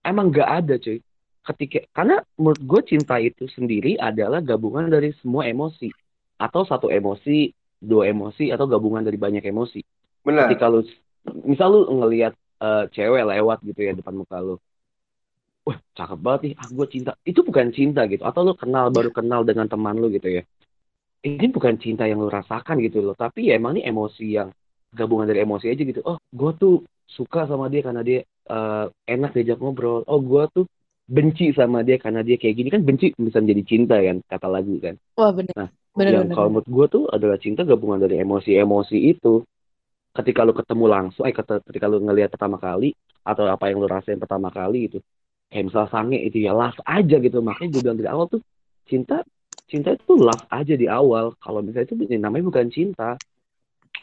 Emang nggak ada cuy. Ketika karena menurut gue cinta itu sendiri adalah gabungan dari semua emosi. Atau satu emosi, dua emosi atau gabungan dari banyak emosi. Benar. ketika lu misal lu ngelihat eh, cewek lewat gitu ya depan muka lu. Wah cakep banget nih ah gue cinta. Itu bukan cinta gitu. Atau lu kenal baru kenal dengan teman lu gitu ya. Ini bukan cinta yang lu rasakan gitu loh. Tapi ya emang ini emosi yang gabungan dari emosi aja gitu. Oh gue tuh suka sama dia karena dia eh, enak diajak ngobrol. Oh gue tuh benci sama dia karena dia kayak gini kan benci bisa menjadi cinta kan kata lagu kan Wah, bener. Nah, bener, yang bener. kalau menurut gue tuh adalah cinta gabungan dari emosi-emosi itu ketika lu ketemu langsung eh kata- ketika lu ngelihat pertama kali atau apa yang lu rasain pertama kali gitu kayak misal sange itu ya love aja gitu makanya gue bilang dari awal tuh cinta cinta itu love aja di awal kalau misalnya itu ya namanya bukan cinta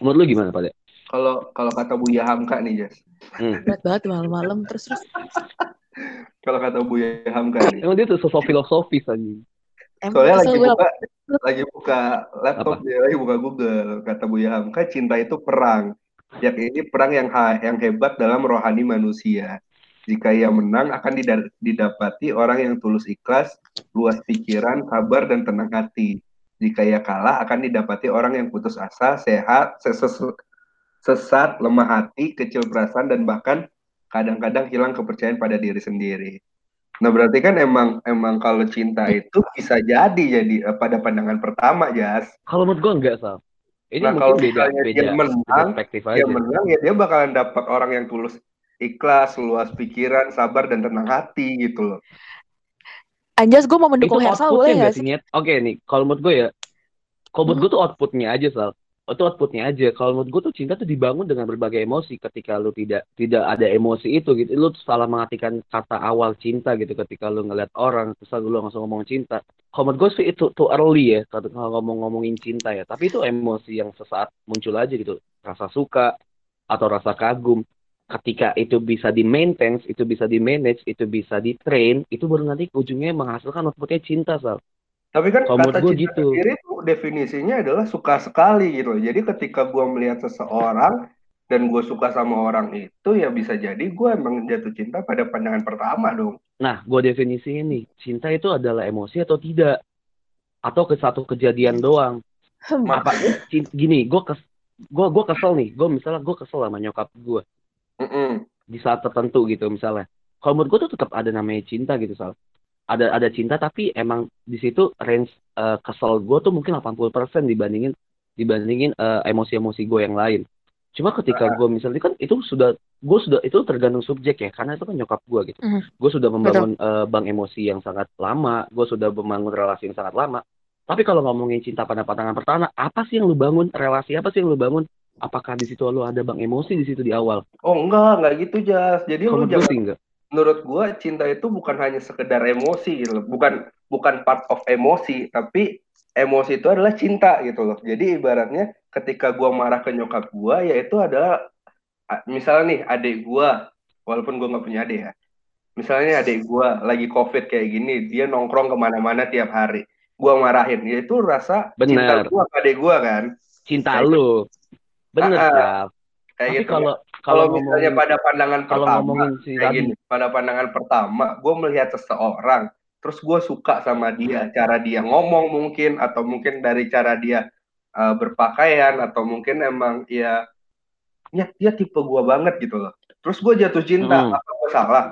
menurut lu gimana pada Kalau kalau kata Buya Hamka nih, Jas. Berat banget malam-malam terus terus. Kalau kata Buya Hamka nih. emang dia tuh sosok filosofis aja Soalnya lagi buka lagi buka laptop dia lagi buka Google kata Buya Hamka cinta itu perang. Yang ini perang yang ha- yang hebat dalam rohani manusia. Jika ia menang akan dida- didapati orang yang tulus ikhlas, luas pikiran, sabar dan tenang hati. Jika ia kalah akan didapati orang yang putus asa, sehat, ses- sesat, lemah hati, kecil perasaan dan bahkan kadang-kadang hilang kepercayaan pada diri sendiri. Nah berarti kan emang emang kalau cinta itu bisa jadi jadi eh, pada pandangan pertama Jas. kalau menurut gue enggak sal ini Nah, kalau mungkin beda misalnya beda dia menang, Dia aja menang ya dia bakalan dapat orang yang tulus ikhlas, luas pikiran, sabar dan tenang hati gitu loh. Anjas gue mau mendukung Hersal outputnya boleh gak sih? Nyet? Oke nih, kalau menurut gue ya, kalau menurut gue tuh outputnya aja Sal. Itu outputnya aja. Kalau menurut gue tuh cinta tuh dibangun dengan berbagai emosi. Ketika lu tidak tidak ada emosi itu gitu, lu salah mengartikan kata awal cinta gitu. Ketika lu ngeliat orang, terus lu langsung ngomong cinta. Kalau menurut gue sih itu too early ya, kalau ngomong-ngomongin cinta ya. Tapi itu emosi yang sesaat muncul aja gitu. Rasa suka atau rasa kagum. Ketika itu bisa di maintain, itu bisa di manage, itu bisa di train, itu baru nanti ujungnya menghasilkan outputnya cinta sal. Tapi kan Kalau kata cinta gitu. sendiri tuh definisinya adalah suka sekali gitu. Jadi ketika gue melihat seseorang dan gue suka sama orang itu ya bisa jadi gue emang jatuh cinta pada pandangan pertama dong. Nah, gue definisi ini, cinta itu adalah emosi atau tidak? Atau ke satu kejadian doang? Hmm. Apa cin- gini, gue kes, gue gue kesel nih, gue misalnya gue kesel sama nyokap gue Mm-mm. di saat tertentu gitu misalnya. Kalau menurut gue tuh tetap ada namanya cinta gitu sal. Ada ada cinta tapi emang di situ range eh, kesel gue tuh mungkin 80% dibandingin dibandingin eh, emosi-emosi gue yang lain. Cuma ketika gue misalnya kan itu sudah gue sudah itu tergantung subjek ya karena itu kan nyokap gue gitu. Mhm. Gue sudah membangun eh, bank emosi yang sangat lama, gue sudah membangun relasi yang sangat lama. Tapi kalau ngomongin cinta pada pandangan pertama, apa sih yang lu bangun? Relasi apa sih yang lu bangun? Apakah di situ lu ada bank emosi di situ di awal? Oh enggak, enggak gitu Jas. Jadi Kalau lu jangan enggak. Menurut gue cinta itu bukan hanya sekedar emosi gitu loh. Bukan bukan part of emosi, tapi emosi itu adalah cinta gitu loh. Jadi ibaratnya ketika gue marah ke nyokap gue, ya itu adalah misalnya nih adik gue, walaupun gue nggak punya adik ya. Misalnya adik gue lagi covid kayak gini, dia nongkrong ke mana-mana tiap hari. Gue marahin, ya itu rasa cinta Bener. gue ke adik gue kan. cinta lu. Bener Ah, ah. Kayak Tapi gitu. kalau Kalau misalnya ngomongin pada pandangan kalau pertama, ngomongin si kayak gini, pada pandangan pertama, gue melihat seseorang, terus gue suka sama dia, cara dia ngomong mungkin, atau mungkin dari cara dia uh, berpakaian, atau mungkin emang ya, ya dia tipe gue banget gitu loh. Terus gue jatuh cinta, Hmm. apa gue salah?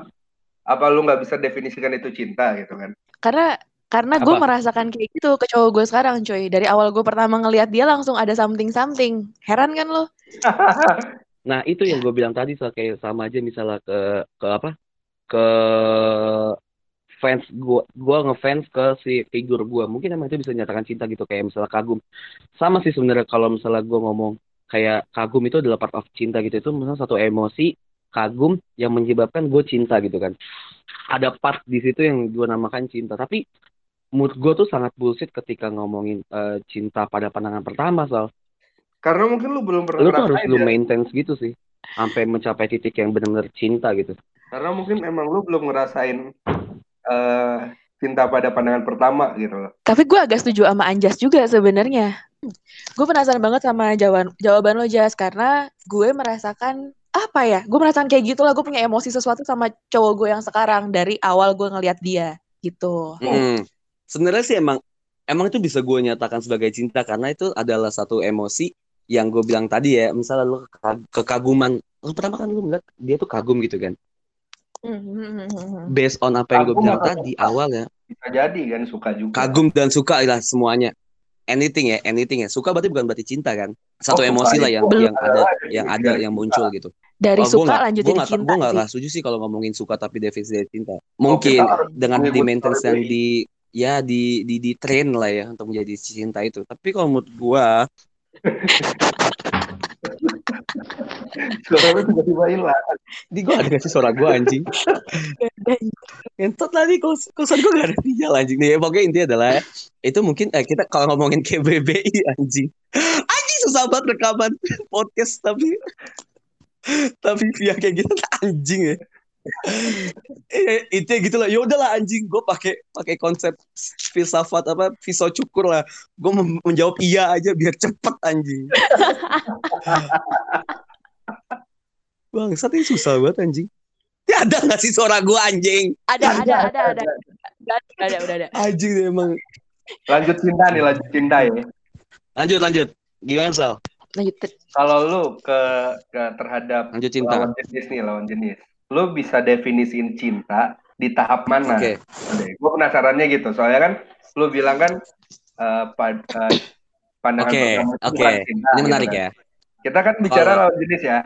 Apa lu nggak bisa definisikan itu cinta gitu kan? Karena karena gue merasakan kayak gitu ke cowok gue sekarang cuy. Dari awal gue pertama ngelihat dia langsung ada something something. Heran kan lo? nah itu yang gue bilang tadi Sal, kayak sama aja misalnya ke ke apa? Ke fans gua gua ngefans ke si figur gua. Mungkin emang itu bisa nyatakan cinta gitu kayak misalnya kagum. Sama sih sebenarnya kalau misalnya gua ngomong kayak kagum itu adalah part of cinta gitu itu misalnya satu emosi kagum yang menyebabkan gue cinta gitu kan. Ada part di situ yang gue namakan cinta. Tapi mood gue tuh sangat bullshit ketika ngomongin eh, cinta pada pandangan pertama Sal. Karena mungkin lu belum pernah Lu tuh harus ngerasain lu ya. maintain gitu sih sampai mencapai titik yang benar-benar cinta gitu. Karena mungkin emang lu belum ngerasain eh, cinta pada pandangan pertama gitu loh. Tapi gue agak setuju sama Anjas juga sebenarnya. Gue penasaran banget sama jawaban jawaban lo Jas karena gue merasakan apa ya? Gue merasakan kayak gitu lah. Gue punya emosi sesuatu sama cowok gue yang sekarang dari awal gue ngelihat dia gitu. Hmm. Sebenarnya sih emang emang itu bisa gue nyatakan sebagai cinta karena itu adalah satu emosi yang gue bilang tadi ya. Misalnya lu keka- kekaguman, lu pertama kan lu ngeliat dia tuh kagum gitu kan. Based on apa yang gue bilang tadi awal ya. Bisa jadi kan suka juga. Kagum dan suka lah semuanya. Anything ya, anything ya. Suka berarti bukan berarti cinta kan. Satu Oh, emosi lah yang yang ada yang ada yang muncul gitu. Dari Oh, gue suka lanjut gue jadi cinta gue nggak setuju sih kalau ngomongin suka tapi definisi dari cinta. Oh, Mungkin harus dengan di maintenance yang di ya di di di train lah ya untuk menjadi cinta itu. Tapi kalau menurut gua, Suara lu tiba-tiba hilang. di gua ada sih suara gua anjing? Entot tadi kos kosan gua gak ada sinyal anjing nih. Ya, pokoknya intinya adalah itu mungkin eh, kita kalau ngomongin KBBI anjing. Anjing susah banget rekaman podcast tapi tapi via kayak gitu anjing ya. Eh, itu gitu lah. Ya udahlah anjing, gue pakai pakai konsep filsafat apa pisau cukur lah. Gue menjawab iya aja biar cepet anjing. Bangsat ini susah banget anjing. Ya ada gak sih suara gue anjing? Ada, ada, ada, ada. Ada, udah ada, udah ada. Anjing deh emang. Lanjut cinta nih, lanjut cinta ya. Lanjut lanjut. Gimana Sal? Lanjut. Kalau lu ke, ke terhadap Lanjut cinta. lawan jenis nih, lawan jenis. Lu bisa definisiin cinta di tahap mana? Oke. Gue penasarannya gitu. Soalnya kan lu bilang kan eh, pad- eh, pandangan Oke, oke. bukan cinta. Ini gitu menarik kan. ya. Kita kan bicara Kalau- lawan jenis ya.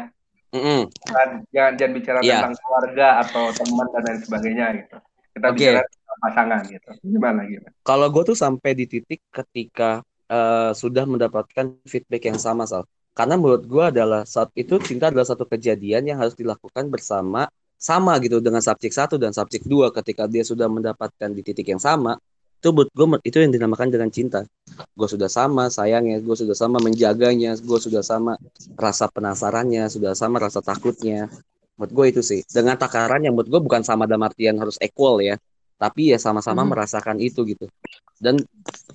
Mm-mm. Kan, jangan jangan bicara Iya. tentang keluarga atau teman dan lain sebagainya gitu. Kita Oke. bicara pasangan gitu. Gimana gimana? Kalau gue tuh sampai di titik ketika uh, sudah mendapatkan feedback yang sama Sal. Karena menurut gue adalah saat itu cinta adalah satu kejadian yang harus dilakukan bersama sama gitu dengan subjek satu dan subjek dua. Ketika dia sudah mendapatkan di titik yang sama itu buat gue itu yang dinamakan dengan cinta. Gue sudah sama sayangnya gue sudah sama menjaganya gue sudah sama rasa penasarannya sudah sama rasa takutnya. Buat gue itu sih. Dengan takaran yang buat gue bukan sama dalam artian harus equal ya tapi ya sama-sama hmm. merasakan itu gitu. Dan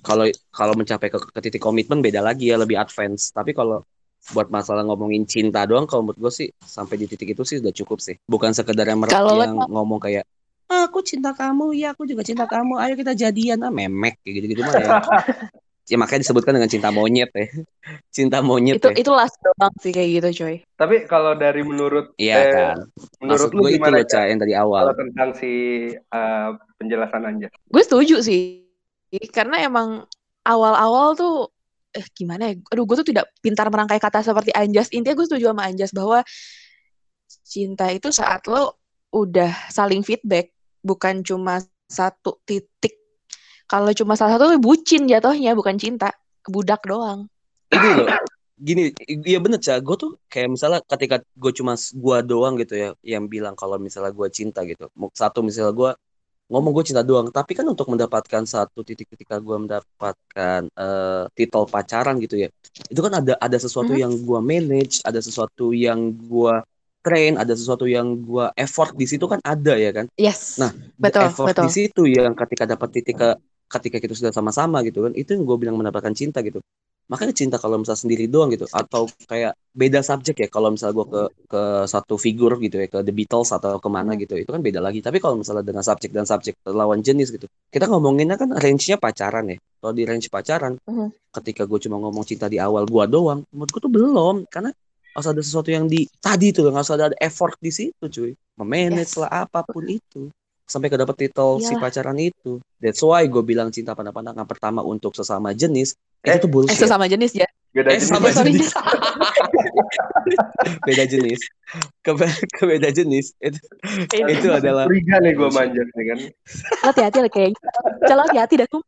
kalau kalau mencapai ke, ke titik komitmen beda lagi ya lebih advance. Tapi kalau buat masalah ngomongin cinta doang kalau menurut gue sih sampai di titik itu sih udah cukup sih. Bukan sekedar yang, yang ngomong kayak aku cinta kamu ya aku juga cinta kamu ayo kita jadian. Ah memek kayak gitu gitu mah ya. Ya makanya disebutkan dengan cinta monyet ya. Cinta monyet itu ya. itu last doang sih kayak gitu coy. Tapi kalau dari menurut iya eh, kan. menurut Maksud lu gue itu loh yang dari awal. kalau tentang si uh, penjelasan aja gue setuju sih. Karena emang awal-awal tuh eh gimana ya aduh gue tuh tidak pintar merangkai kata seperti Anjas intinya gue setuju sama Anjas bahwa cinta itu saat lo udah saling feedback bukan cuma satu titik. Kalau cuma salah satu bucin jatuhnya bukan cinta, budak doang. Loh, gini, iya bener cah. Gue tuh kayak misalnya ketika gue cuma gue doang gitu ya, yang bilang kalau misalnya gue cinta gitu. Satu misalnya gue ngomong gue cinta doang, tapi kan untuk mendapatkan satu titik ketika gue mendapatkan uh, titel pacaran gitu ya, itu kan ada ada sesuatu mm -hmm. yang gue manage, ada sesuatu yang gue train, ada sesuatu yang gua effort di situ kan ada ya kan. Yes. Nah, betul, effort betul. di situ yang ketika dapat titik ke ketika kita sudah sama-sama gitu kan, itu yang gue bilang mendapatkan cinta gitu. Makanya cinta kalau misalnya sendiri doang gitu atau kayak beda subjek ya kalau misalnya gue ke ke satu figur gitu ya ke The Beatles atau ke mana gitu itu kan beda lagi. Tapi kalau misalnya dengan subjek dan subjek lawan jenis gitu kita ngomonginnya kan range-nya pacaran ya. Kalau di range pacaran uh -huh. ketika gue cuma ngomong cinta di awal gue doang menurut gue tuh belum. Karena harus ada sesuatu yang di tadi tuh nggak usah ada effort di situ cuy. Memanage yes. lah apa pun itu sampai ke dapat titel Yalah. si pacaran itu. That's why gue bilang cinta pada pandangan pertama untuk sesama jenis eh, itu tuh bullshit. Eh, sesama jenis ya? Beda eh, jenis. sama jenis. Beda jenis. Ke, ke beda jenis. Itu itu adalah Liga nih gue manjat nih kan. Hati-hati lah kayaknya jalan hati-hati dah tuh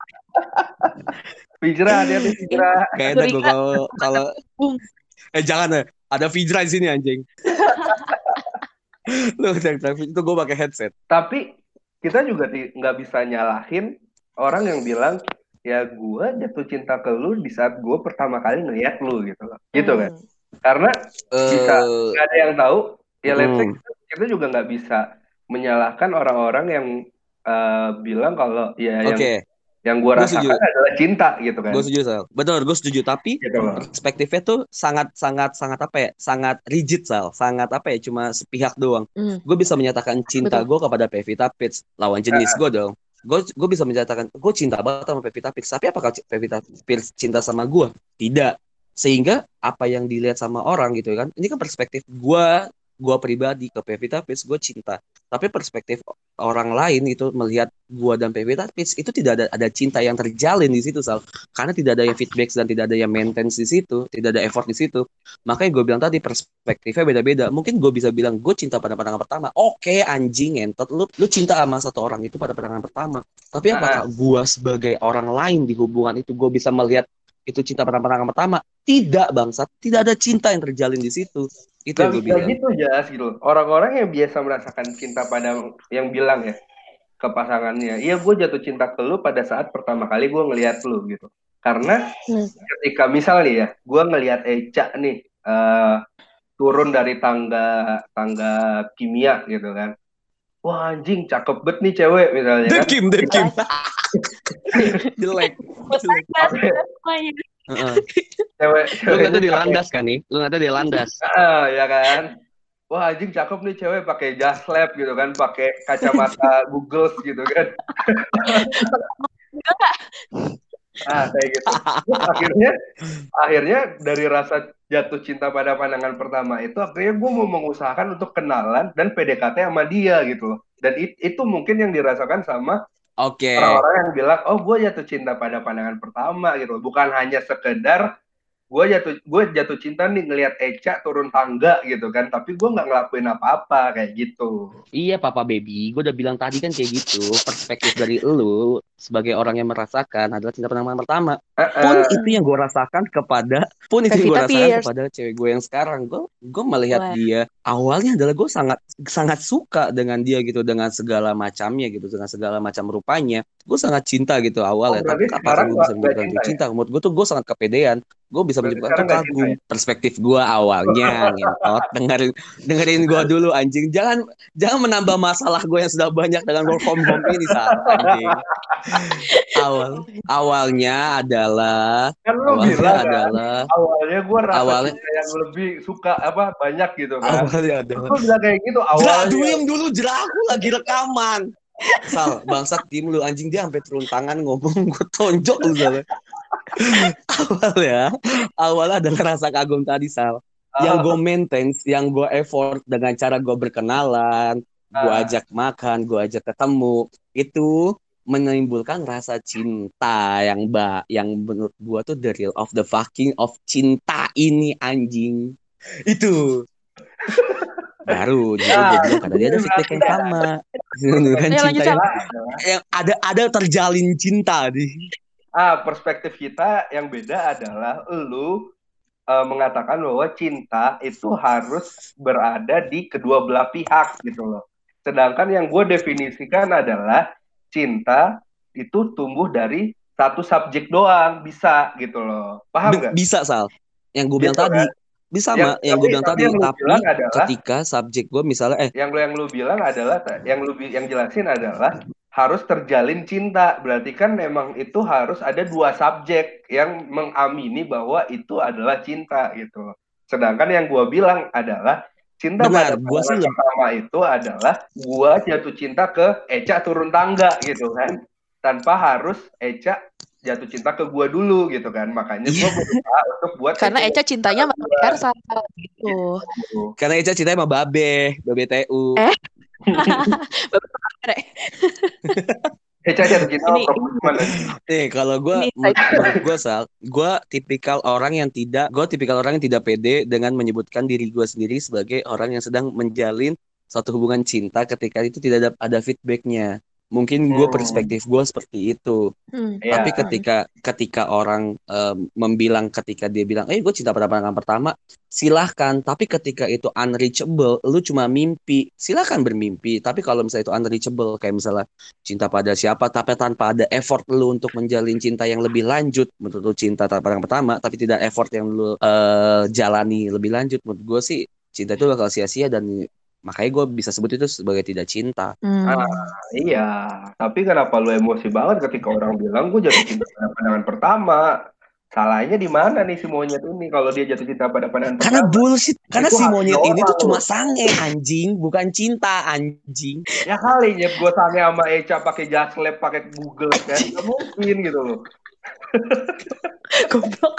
Fijra, hati-hati Fijra. Kayaknya gue kalau kalau eh jangan ya ada Fijra di sini anjing. Lu itu gue pakai headset. Tapi kita juga nggak bisa nyalahin orang yang bilang ya gue jatuh cinta ke lu di saat gue pertama kali ngeliat lu gitu loh. Gitu kan. Hmm. Karena uh, bisa nggak ada yang tahu ya let's say kita, kita juga nggak bisa menyalahkan orang-orang yang uh, bilang kalau ya okay. yang yang gue rasakan setuju. adalah cinta gitu kan. Gue setuju, Sal. Betul, gue setuju. Tapi gitu perspektifnya tuh sangat, sangat, sangat apa ya? Sangat rigid, Sal. Sangat apa ya? Cuma sepihak doang. Mm. Gue bisa menyatakan cinta gue kepada Pevita Pitts, lawan jenis uh. gue dong. Gue gue bisa menyatakan gue cinta banget sama Pevita Pitts. Tapi apakah Pevita Pitts cinta sama gue? Tidak. Sehingga apa yang dilihat sama orang gitu kan? Ini kan perspektif gue gue pribadi ke Pevita Pitts gue cinta. Tapi perspektif orang lain itu melihat gue dan Pevita Pitts itu tidak ada ada cinta yang terjalin di situ sal. Karena tidak ada yang feedback dan tidak ada yang maintenance di situ tidak ada effort di situ. Makanya gue bilang tadi perspektifnya beda-beda. Mungkin gue bisa bilang gue cinta pada pandangan pertama. Oke okay, anjing entot lu lu cinta sama satu orang itu pada pandangan pertama. Tapi apakah gue sebagai orang lain di hubungan itu gue bisa melihat itu cinta pada pandangan pertama tidak bangsat tidak ada cinta yang terjalin di situ itu yang gue bilang. gitu jas gitu. Orang-orang yang biasa merasakan cinta pada yang bilang ya ke pasangannya, iya gue jatuh cinta ke lu pada saat pertama kali gue ngelihat lu gitu. Karena hmm. ketika misalnya ya, gue ngelihat Eca nih uh, turun dari tangga tangga kimia gitu kan. Wah anjing cakep bet nih cewek misalnya kan. Dekim, dekim. Jelek. Cewek, lu nggak tuh di landas kan nih? Lu nggak tuh di landas. Uh, ya kan. Wah anjing cakep nih cewek pakai jas lab gitu kan, pakai kacamata Google gitu kan. ah kayak gitu. akhirnya, akhirnya dari rasa jatuh cinta pada pandangan pertama itu, akhirnya gue mau mengusahakan untuk kenalan dan PDKT sama dia gitu loh. Dan it, itu mungkin yang dirasakan sama Oke. Okay. Orang-orang yang bilang, oh gue jatuh cinta pada pandangan pertama gitu, bukan hanya sekedar gue jatuh gue jatuh cinta nih ngelihat Eca turun tangga gitu kan tapi gue nggak ngelakuin apa-apa kayak gitu Iya papa baby, gue udah bilang tadi kan kayak gitu. Perspektif dari lu sebagai orang yang merasakan adalah cinta pandangan pertama. Eh, pun eh, itu yang gue rasakan kepada pun itu yang gue rasakan Pierce. kepada cewek gue yang sekarang gue gue melihat Wah. dia awalnya adalah gue sangat sangat suka dengan dia gitu dengan segala macamnya gitu dengan segala macam rupanya gue sangat cinta gitu awalnya Oh, tapi sekarang gue bisa cinta ya? cinta menurut gue tuh gue sangat kepedean gue bisa menyebutkan kagum ya? perspektif gue awalnya ngentot. Dengerin dengerin gue dulu anjing. Jangan jangan menambah masalah gue yang sudah banyak dengan work from home ini saat anjing. Awal awalnya adalah kan lu awalnya bilang kan adalah awalnya gue rasa Awalnya- yang lebih suka apa banyak gitu kan. Awalnya adalah. lu bilang kayak gitu awalnya. diem dulu jelas aku lagi rekaman. Sal, bangsat tim lu anjing dia sampai turun tangan ngomong gue tonjok lu. awal ya, awalnya adalah rasa kagum tadi Sal. Yang Ah, gue maintain, yang gue effort dengan cara gue berkenalan, gue Ah. ajak makan, gue ajak ketemu, itu menimbulkan rasa cinta yang ba yang menurut gue tuh the real of the fucking of cinta ini anjing. Itu. Baru jadi gue bilang karena dia ada feedback yang sama. Lanjut, cinta yang, yang ada ada terjalin cinta di ah perspektif kita yang beda adalah lu eh, mengatakan bahwa cinta itu harus berada di kedua belah pihak gitu loh. Sedangkan yang gue definisikan adalah cinta itu tumbuh dari satu subjek doang bisa gitu loh. Paham nggak? bisa sal yang gue bilang Gitu, tadi bisa Yang- sama yang gue tapi- bilang tadi yang tapi bilang adalah- ketika subjek gue misalnya eh Yang lu yang lu bilang adalah yang lu yang jelasin adalah harus terjalin cinta. Berarti kan memang itu harus ada dua subjek yang mengamini bahwa itu adalah cinta gitu loh. Sedangkan yang gua bilang adalah cinta Benar, pada gua sih pertama itu adalah gua jatuh cinta ke Eca turun tangga gitu kan. Tanpa harus Eca jatuh cinta ke gua dulu gitu kan. Makanya gua Iya. berusaha untuk buat Karena Eca cintanya sama Ersa gitu. karena Eca cinta sama Babe Babe TU Eh? Sama perempuan gimana? Nih kalau gue gue sal, gue tipikal orang yang tidak, gue tipikal orang yang tidak pede dengan menyebutkan diri gue sendiri sebagai orang yang sedang menjalin suatu hubungan cinta ketika itu tidak ada, ada feedbacknya. Mungkin gue Hmm. perspektif gue seperti itu. Hmm. Iya. Tapi ketika ketika orang em, membilang ketika dia bilang, eh gue cinta pada pandangan pertama, silahkan. Tapi ketika itu unreachable, lu cuma mimpi, silahkan bermimpi. Tapi kalau misalnya itu unreachable, kayak misalnya cinta pada siapa, tapi tanpa ada effort lu untuk menjalin cinta yang lebih lanjut, menurut lu cinta pada pandangan pertama, tapi tidak effort yang lu eh, jalani lebih lanjut, menurut gue sih cinta itu bakal sia-sia dan makanya gue bisa sebut itu sebagai tidak cinta. Hmm. Ah, iya, tapi kenapa lu emosi banget ketika orang bilang gue jatuh cinta pada pandangan pertama? Salahnya di mana nih si monyet ini kalau dia jatuh cinta pada pandangan Karena pertama? bullshit, karena Itu si hati monyet ini tuh cuma sange anjing, bukan cinta anjing. Ya kali nyet gue sange sama Eca pakai just lab, pakai Google kan, nggak mungkin gitu loh. Goblok.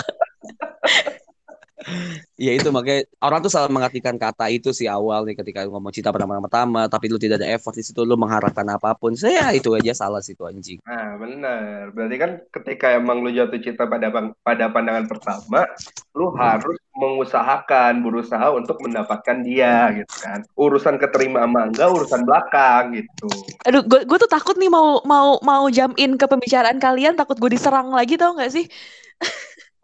Ya itu makanya orang tuh salah mengartikan kata itu sih awal nih ketika ngomong cinta pada pandangan pertama, tapi lu tidak ada effort di situ, lu mengharapkan apa pun. Saya itu aja salah situ anjing. Nah, benar. Berarti kan ketika emang lu jatuh cinta pada pada pandangan pertama, lu harus mengusahakan, berusaha untuk mendapatkan dia gitu kan. Urusan keterima sama enggak, urusan belakang gitu. Aduh, gue gue tuh takut nih mau mau mau jump in ke pembicaraan kalian, takut gue diserang lagi tau nggak sih?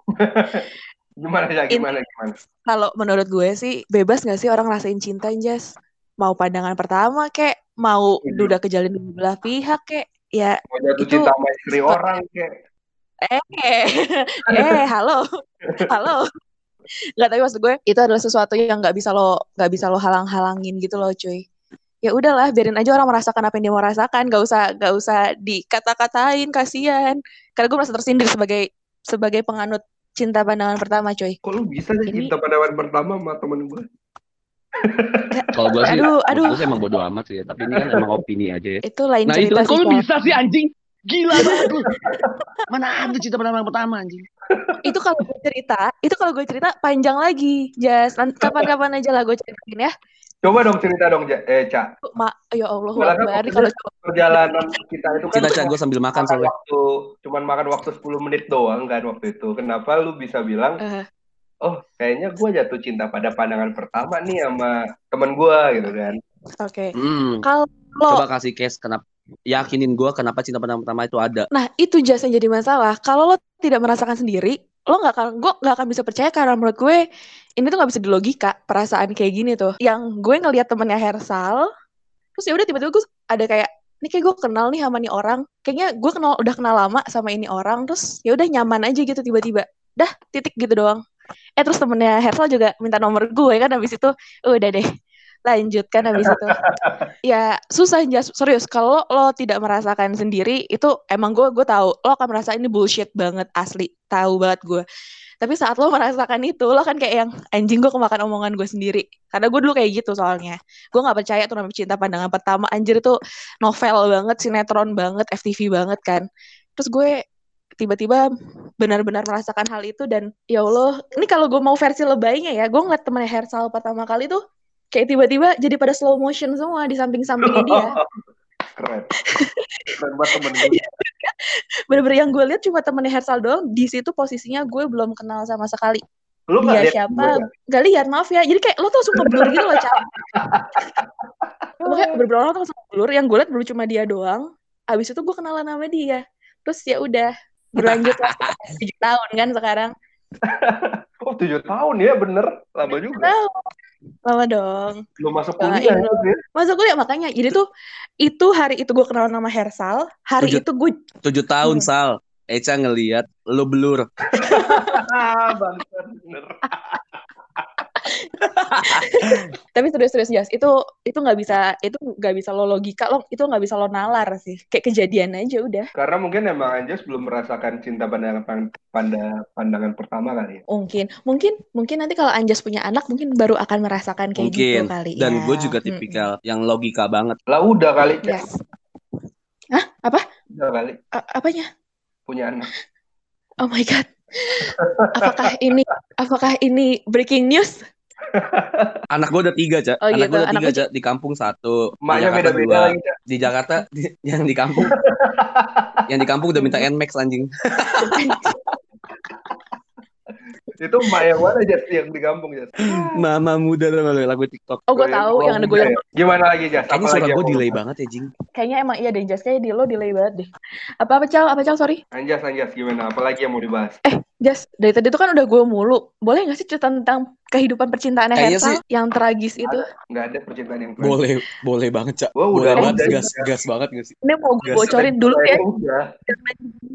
Gimana ya, gimana, gimana? Kalau menurut gue sih bebas nggak sih orang rasain cinta, Jas? Mau pandangan pertama kek, mau Setuju. udah kejalin di belah pihak kek, ya Mau jatuh Itu- cinta sama istri orang kayak. eh eh halo. Halo. Nggak tapi maksud gue itu adalah sesuatu yang nggak bisa lo nggak bisa lo halang-halangin gitu loh cuy. Ya udahlah biarin aja orang merasakan apa yang dia mau rasakan. Nggak usah nggak usah dikata-katain kasihan. Karena gue merasa tersindir sebagai sebagai penganut cinta pandangan pertama cuy Kok lu bisa sih Ini- cinta pandangan pertama sama temen gue? Kalau gue sih, Aduh, aduh. gue emang bodo amat sih ya. Tapi ini kan emang opini aja ya. itu lain Nah itu cerita kan kok sih lu Sal. bisa sih anjing? Gila banget lu. Mana ada cinta pandangan pertama anjing? itu kalau gue cerita itu kalau gue cerita panjang lagi Jas Nanti kapan-kapan aja lah gue ceritain ya Coba dong cerita dong, Ja- eh, Ca. Ma, ya Allah, kan waktu kalau Perjalanan kita itu kan Cita cita gue sambil makan makan soalnya. waktu, cuman makan waktu 10 menit doang kan waktu itu. Kenapa lu bisa bilang, Eh. oh kayaknya gue jatuh cinta pada pandangan pertama nih sama temen gue gitu kan. Oke. Hmm. Kalau Coba kasih case kenapa yakinin gue kenapa cinta pertama itu ada. Nah, itu jas yang jadi masalah. Kalau lo tidak merasakan sendiri, lo nggak akan, gue nggak akan bisa percaya karena menurut gue ini tuh nggak bisa dilogika perasaan kayak gini tuh. Yang gue ngelihat temennya Hersal, terus ya udah tiba-tiba gue ada kayak, ini kayak gue kenal nih sama nih orang. Kayaknya gue kenal udah kenal lama sama ini orang, terus ya udah nyaman aja gitu tiba-tiba. Dah titik gitu doang. Eh terus temennya Hersal juga minta nomor gue kan habis itu udah deh lanjutkan habis itu. Ya susah jas. Serius kalau lo tidak merasakan sendiri itu emang gue gue tahu lo akan merasa ini bullshit banget asli. Tahu banget gue tapi saat lo merasakan itu lo kan kayak yang anjing gue kemakan omongan gue sendiri. Karena gue dulu kayak gitu soalnya. Gue nggak percaya tuh namanya cinta pandangan pertama. Anjir itu novel banget sinetron banget FTV banget kan. Terus gue tiba-tiba benar-benar merasakan hal itu dan ya Allah ini kalau gue mau versi lebaynya ya gue ngeliat temennya Hersal pertama kali tuh kayak tiba-tiba jadi pada slow motion semua di samping-sampingnya dia. Keren. Keren banget temen gue. bener-bener yang gue lihat cuma temennya Hersal doang. Di situ posisinya gue belum kenal sama sekali. Lu dia lihat siapa? gak lihat maaf ya. Jadi kayak lo tuh suka blur gitu loh Cak. Pokoknya beberapa orang tuh langsung blur yang gue lihat baru cuma dia doang. Abis itu gue kenalan sama dia. Terus ya udah berlanjut lah. Tujuh tahun kan sekarang Oh, tujuh tahun ya, bener. Lama juga. lama dong Belum masuk kuliah itu ya. masuk kuliah makanya jadi tuh itu hari itu gue kenalan sama Hersal hari Tujuh- itu gue Tujuh tahun Hmm. Sal. Eca ngeliat lo blur. Bangsat, bener. tapi serius-serius Jas itu itu nggak bisa itu nggak bisa lo logika lo itu nggak bisa lo nalar sih. Kayak kejadian aja udah. Karena mungkin emang Anjas belum merasakan cinta pandangan panda, pandangan pertama kali ya. mungkin mungkin mungkin nanti kalau Anjas punya anak mungkin baru akan merasakan kayak Mungkin. gitu kali Dan ya. gue juga tipikal yang logika banget. Lah udah kali, yes. Hah? apa? Udah kali. A- apanya? Punya anak. oh my god. Apakah ini apakah ini breaking news Anak gue udah tiga, Cak. Oh anak gitu, gue udah anak tiga, Cak. Di kampung satu. Di Emaknya Jakarta beda-beda dua. lagi. Di Jakarta, di- yang di kampung. yang di kampung udah minta Nmax anjing. Itu emak yang mana, Jas? Yang di kampung, Jas? Mama muda tuh kalau lagu TikTok. oh gue tahu yang ada muda goyang ya? Gimana lagi, Jas? Kayaknya Apa suara yang gue delay bahas? banget ya, Jing. kayaknya emang iya deh Jas kayak di lo delay banget deh apa apa cal apa cal sorry Anjas, Anjas, gimana? Apa lagi yang mau dibahas? Jas, dari tadi itu kan udah gue mulu. Boleh gak sih cerita tentang kehidupan percintaan Kayaknya Hersal sih- yang tragis itu? Nggak ada percintaan yang Boleh, boleh banget, Cak. Boleh udah banget, ada gas, gas banget gak sih? Ini mau gue bocorin dulu ya, Udah.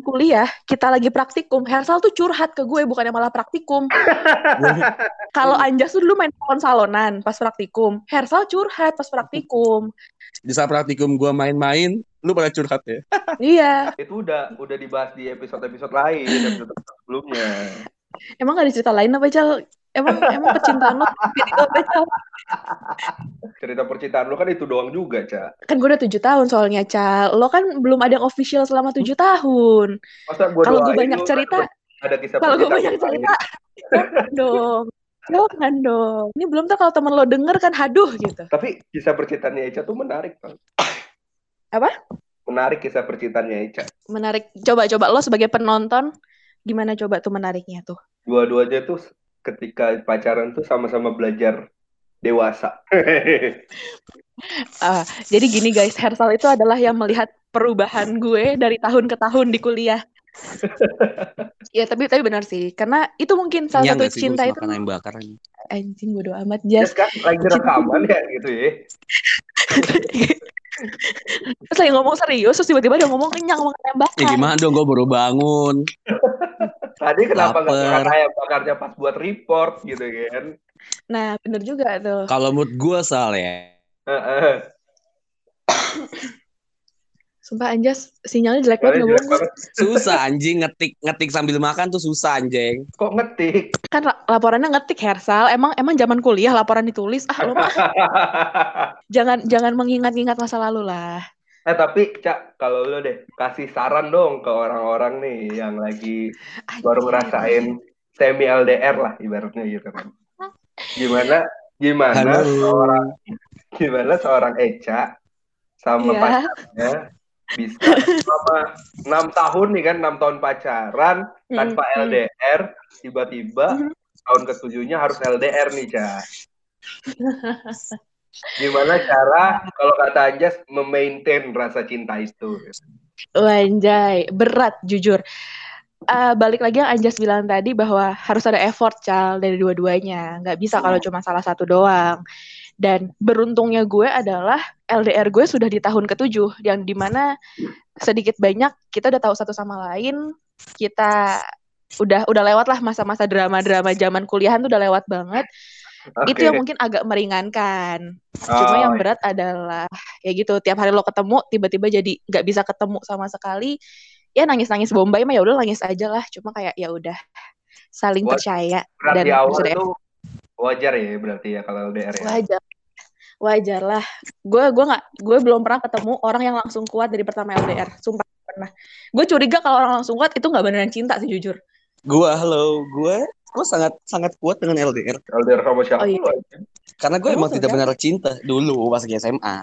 kuliah, kita lagi praktikum. Hersal tuh curhat ke gue, bukannya malah praktikum. Kalau Anjas tuh dulu main salon-salonan pas praktikum. Hersal curhat pas praktikum. Di saat praktikum gue main-main, lu pada curhat ya? iya. Itu udah udah dibahas di episode-episode lain, episode sebelumnya. Emang gak ada cerita lain apa, Cal? Emang, emang percintaan lo itu apa, Cal? Cerita percintaan lu kan itu doang juga, Ca. Kan gue udah tujuh tahun soalnya, Cal. Lo kan belum ada yang official selama tujuh tahun. Masa gua Kalau gue banyak cerita, kan ada kisah Kalau gue banyak cerita, dong. Jangan dong. Ini belum tuh kalau temen lo denger kan, haduh gitu. Tapi kisah percintaannya Eca tuh menarik, Bang. Apa? Menarik kisah percintaannya Eca. Menarik. Coba-coba lo sebagai penonton, gimana coba tuh menariknya tuh? Dua-duanya tuh ketika pacaran tuh sama-sama belajar dewasa. Ah, jadi gini guys, Hersal itu adalah yang melihat perubahan gue dari tahun ke tahun di kuliah. Ya tapi tapi benar sih, karena itu mungkin salah Nyang satu sih cinta itu ayam bakar anjing. bodo amat Ya jas. kan lagi rekaman ya gitu ya. terus lagi ngomong serius, terus tiba-tiba dia ngomong kenyang makan ayam bakar. Ya gimana dong, gue baru bangun. Tadi kenapa nggak makan ayam bakarnya pas buat report gitu kan? Nah bener juga tuh. Kalau mood gue Sal ya, Heeh. Sumpah Anjas, sinyalnya jelek banget nggak jelek bohong. banget. susah anjing ngetik ngetik sambil makan tuh susah anjing. Kok ngetik? Kan la- laporannya ngetik Hersal, emang emang zaman kuliah laporan ditulis. Ah mah jangan jangan mengingat-ingat masa lalu lah. eh tapi Cak, kalau lu deh kasih saran dong ke orang-orang nih yang lagi baru ngerasain semi LDR lah ibaratnya gitu kan. Gimana Gimana Halo. seorang gimana seorang Eca sama Iya. pacarnya bisa selama enam tahun nih kan enam tahun pacaran tanpa Mm, mm. LDR tiba-tiba Mhm. tahun ketujuhnya harus LDR nih Ca. Gimana cara kalau kata Anjas memaintain rasa cinta itu? Wanjay, berat jujur. Eh, balik lagi yang Anjas bilang tadi bahwa harus ada effort Cal dari dua-duanya. Nggak bisa kalau cuma salah satu doang. Dan beruntungnya gue adalah LDR gue sudah di tahun ketujuh yang di mana sedikit banyak kita udah tahu satu sama lain. Kita udah udah lewat lah masa-masa drama-drama zaman kuliahan tuh udah lewat banget. Itu Oke. yang mungkin agak meringankan. Cuma Oh, yang berat adalah ya gitu tiap hari lo ketemu tiba-tiba jadi nggak bisa ketemu sama sekali ya nangis-nangis bombay mah ya udah nangis aja lah cuma kayak ya udah saling Buat- percaya dan di awal itu wajar ya berarti ya kalau LDR ya. wajar. Wajar lah. Gue gue nggak gue belum pernah ketemu orang yang langsung kuat dari pertama LDR sumpah pernah. Gue curiga kalau orang langsung kuat itu nggak beneran cinta sih jujur. Gua halo, gua gua sangat sangat kuat dengan LDR LDR sama siapa Oh, iya. Karena gue Kamu emang tidak benar cinta dulu pas lagi SMA.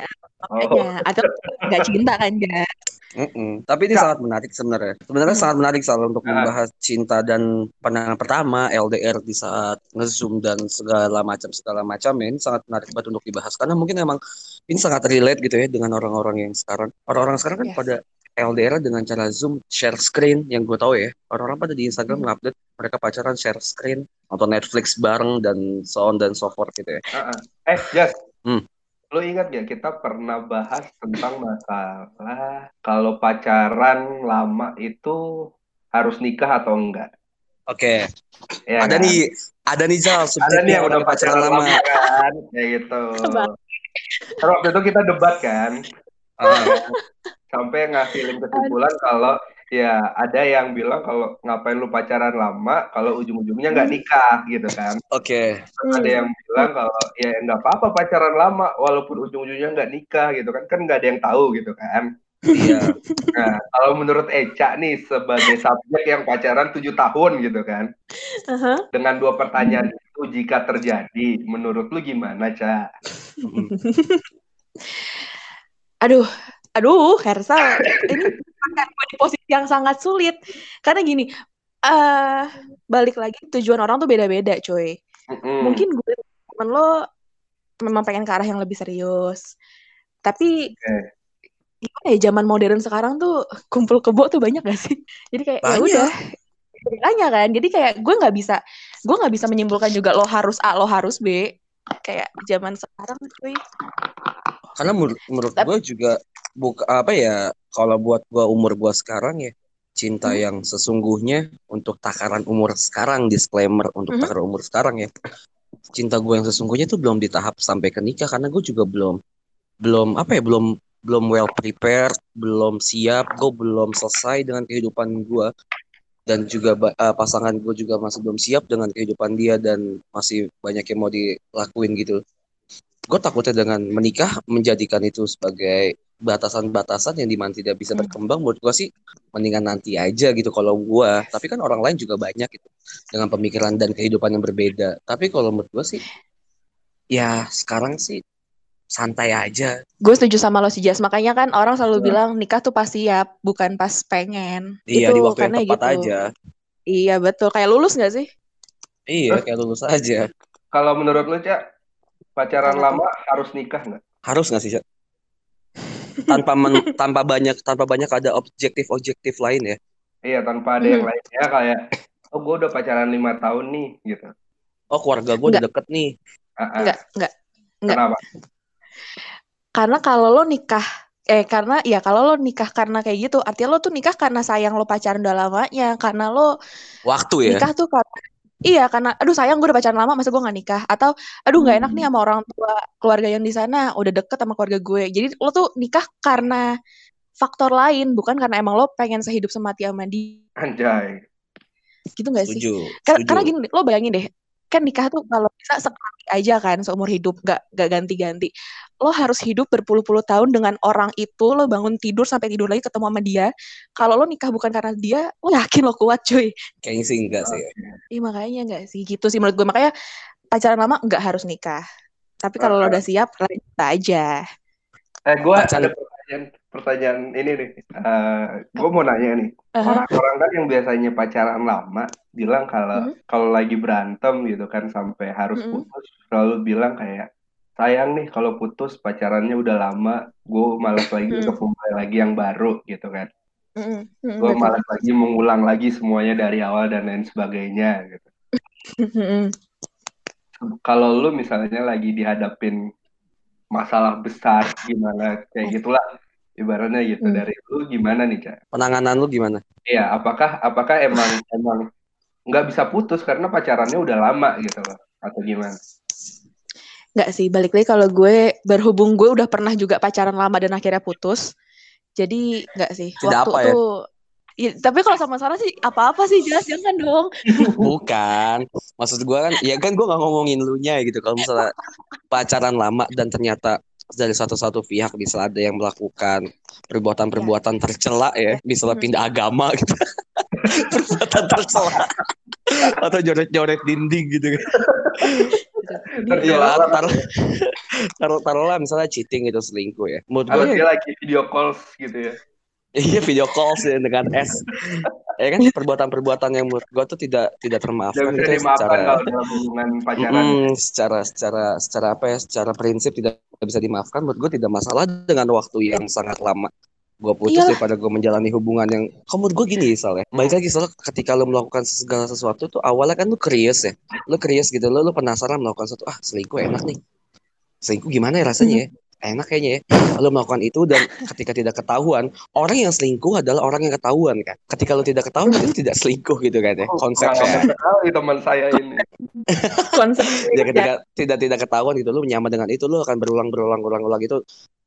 Oh, makanya atau nggak cinta kan ya Mm-mm. Tapi ini Kak. sangat menarik sebenarnya. Sebenarnya Hmm. sangat menarik soal untuk Ah. membahas cinta dan pandangan pertama LDR di saat ngezoom dan segala macam segala macam ya. Ini sangat menarik banget untuk dibahas karena mungkin emang ini sangat relate gitu ya dengan orang-orang yang sekarang. Orang-orang sekarang kan Yes. pada LDR dengan cara zoom share screen yang gue tahu ya. Orang-orang pada di Instagram Hmm. ngupdate mereka pacaran share screen atau Netflix bareng dan so on dan so forth gitu ya. Ah. Eh, Jas. Hmm. Lu ingat gak kita pernah bahas tentang masalah kalau pacaran lama itu harus nikah atau enggak? Oke, Ya ada kan? nih, ada nih Zal, Ada nih yang udah pacaran lama kan, kayak gitu. Terus waktu itu kita debat kan, sampai ngasilin kesimpulan kalau ya ada yang bilang kalau ngapain lu pacaran lama kalau ujung-ujungnya nggak nikah gitu kan. Oke, Terus ada yang bilang kalau ya nggak apa-apa pacaran lama walaupun ujung-ujungnya nggak nikah gitu kan kan nggak ada yang tahu gitu kan. iya. Nah kalau menurut Eca nih sebagai subjek yang pacaran tujuh tahun gitu kan Aha. dengan dua pertanyaan itu jika terjadi menurut lu gimana Ca? Aduh aduh Hersal ini di posisi yang sangat sulit. Karena gini eh balik lagi tujuan orang tuh beda-beda coy Mm-mm. mungkin gue temen lo memang pengen ke arah yang lebih serius. Tapi Oke. gimana ya zaman modern sekarang tuh kumpul kebo tuh banyak gak sih? Jadi kayak ya udah banyak kan. Jadi kayak gue nggak bisa gue nggak bisa menyimpulkan juga lo harus A lo harus B. Kayak zaman sekarang cuy Karena menurut, menurut gue juga buka apa ya kalau buat gue umur gue sekarang ya cinta Mhm. yang sesungguhnya untuk takaran umur sekarang disclaimer untuk Mhm. takaran umur sekarang ya cinta gue yang sesungguhnya tuh belum di tahap sampai ke nikah karena gue juga belum belum apa ya belum belum well prepared belum siap gue belum selesai dengan kehidupan gue dan juga eh, pasangan gue juga masih belum siap dengan kehidupan dia dan masih banyak yang mau dilakuin gitu gue takutnya dengan menikah menjadikan itu sebagai batasan-batasan yang di mana tidak bisa Hmm. berkembang menurut gue sih mendingan nanti aja gitu kalau gue tapi kan orang lain juga banyak gitu dengan pemikiran dan kehidupan yang berbeda tapi kalau menurut gue sih ya sekarang sih santai aja Gue setuju sama lo sih Jas. Makanya kan orang selalu Iya. bilang nikah tuh pas siap, bukan pas pengen. iya itu di waktu yang tepat gitu. aja Iya betul. Kayak lulus gak sih? iya kayak lulus aja Kalau menurut lu Ca pacaran lama harus nikah nggak? harus nggak sih tanpa men- tanpa banyak tanpa banyak ada objektif-objektif lain ya Iya tanpa ada yang Hmm. lainnya kayak oh gue udah pacaran lima tahun nih gitu. oh keluarga gue udah deket nih Ah, ah. Enggak, enggak. enggak. Kenapa? Karena kalau lo nikah eh karena ya kalau lo nikah karena kayak gitu, artinya lo tuh nikah karena sayang lo pacaran udah lamanya, karena lo waktu ya nikah tuh karena Iya, karena aduh sayang gue udah pacaran lama, masa gue gak nikah? Atau aduh nggak enak nih sama orang tua keluarga yang di sana, udah deket sama keluarga gue. Jadi lo tuh nikah karena faktor lain, bukan karena emang lo pengen sehidup semati sama dia. Anjay. Gitu gak sih? setuju Kar- setuju Karena gini, deh, lo bayangin deh, kan nikah tuh kalau bisa sekali aja kan seumur hidup, gak, gak ganti-ganti. Lo harus hidup berpuluh-puluh tahun dengan orang itu, lo bangun tidur sampai tidur lagi ketemu sama dia. Kalau lo nikah bukan karena dia, lo yakin lo kuat cuy. kayaknya sih enggak sih ya. Ih makanya gak sih, gitu sih menurut gue. Makanya pacaran lama nggak harus nikah. Tapi kalau lo udah siap, lanjut aja. Eh, gue ada pertanyaan, pertanyaan ini nih. Eh, gue mau nanya nih. Uh-huh. Orang-orang kan yang biasanya pacaran lama bilang kalau Mhm. kalau lagi berantem gitu kan sampai harus Mhm. putus, selalu bilang kayak sayang nih kalau putus pacarannya udah lama, gue malas lagi Mhm. untuk memulai lagi yang baru gitu kan. Gue malas lagi mengulang lagi semuanya dari awal dan lain sebagainya gitu. Mm-mm. Kalau lu misalnya lagi dihadapin masalah besar gimana kayak gitulah ibaratnya gitu Hmm. dari lu gimana nih Cak? Penanganan lu gimana? Iya, apakah apakah emang emang nggak bisa putus karena pacarannya udah lama gitu loh atau gimana? Nggak sih, balik lagi kalau gue berhubung gue udah pernah juga pacaran lama dan akhirnya putus. Jadi nggak sih. Tidak Waktu apa ya? tuh Ya, tapi kalau sama Sarah sih apa-apa sih jelas jangan dong. Bukan. Maksud gue kan, ya kan gue gak ngomongin lu nya gitu. Kalau misalnya pacaran lama dan ternyata dari satu-satu pihak bisa ada yang melakukan perbuatan-perbuatan tercela ya, misalnya Hmm. pindah agama gitu. perbuatan tercela. Atau joret-joret dinding gitu kan. Tercela Ya, lah. taruh, taruh, taruhlah misalnya cheating itu selingkuh ya. Menurut Kalau gue dia lagi video calls gitu ya. Iya video call sih dengan S. Ya kan perbuatan-perbuatan yang menurut gue tuh tidak tidak termaafkan bisa gitu ya dimaafkan secara kalau dalam hubungan pacaran. Mm, secara secara secara apa ya secara prinsip tidak bisa dimaafkan menurut gue tidak masalah dengan waktu yang sangat lama gue putus Iyalah. daripada gue menjalani hubungan yang kalau menurut gue gini soalnya baik lagi soalnya ketika lo melakukan segala sesuatu tuh awalnya kan lo curious ya lo curious gitu lo lo penasaran melakukan sesuatu ah selingkuh enak nih selingkuh gimana ya rasanya ya enak kayaknya ya. Lo melakukan itu dan ketika tidak ketahuan orang yang selingkuh adalah orang yang ketahuan kan ketika lo tidak ketahuan itu tidak selingkuh gitu kan ya Oh, konsepnya. sekali teman saya ini. Konsep ya ketika tidak tidak ketahuan gitu lu nyaman dengan itu lu akan berulang berulang berulang ulang itu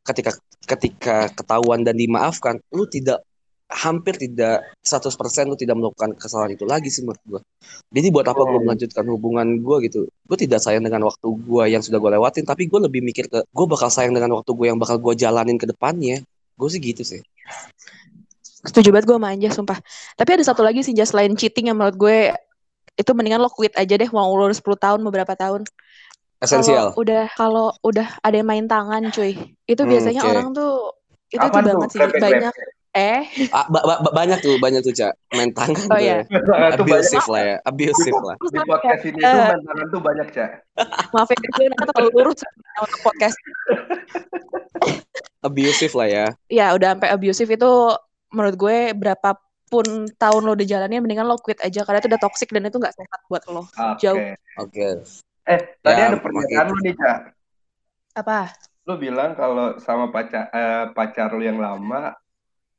ketika ketika ketahuan dan dimaafkan lu tidak hampir tidak 100% lu tidak melakukan kesalahan itu lagi sih menurut gua jadi buat apa gua Oh. melanjutkan hubungan gua gitu gua tidak sayang dengan waktu gua yang sudah gua lewatin tapi gua lebih mikir ke gua bakal sayang dengan waktu gua yang bakal gua jalanin ke depannya gue sih gitu sih setuju banget gue sama Anja sumpah. Tapi ada satu lagi sih just selain cheating yang menurut gue itu mendingan lo quit aja deh mau lo udah 10 tahun beberapa tahun. esensial Kalau udah kalau udah ada yang main tangan cuy. Itu Hmm, biasanya oke. orang tuh itu Apaan tuh? banget sih banyak eh Ah, ba- ba- ba- banyak tuh banyak tuh cak main tangan Oh, tuh iya. Itu banyak abusive lah ya abusive lah di podcast ini tuh Eh. mantangan tuh banyak, Cak. maaf ya gue nanti terlalu lurus untuk podcast. abusive lah ya Ya udah sampai abusive itu menurut gue berapapun tahun lo udah jalanin mendingan lo quit aja karena itu udah toxic dan itu nggak sehat buat lo. Oke. Jauh. oke Eh, tadi Ya, ada pernyataan lu nih, Cak. Apa? Lu bilang kalau sama pacar eh, pacar lu yang lama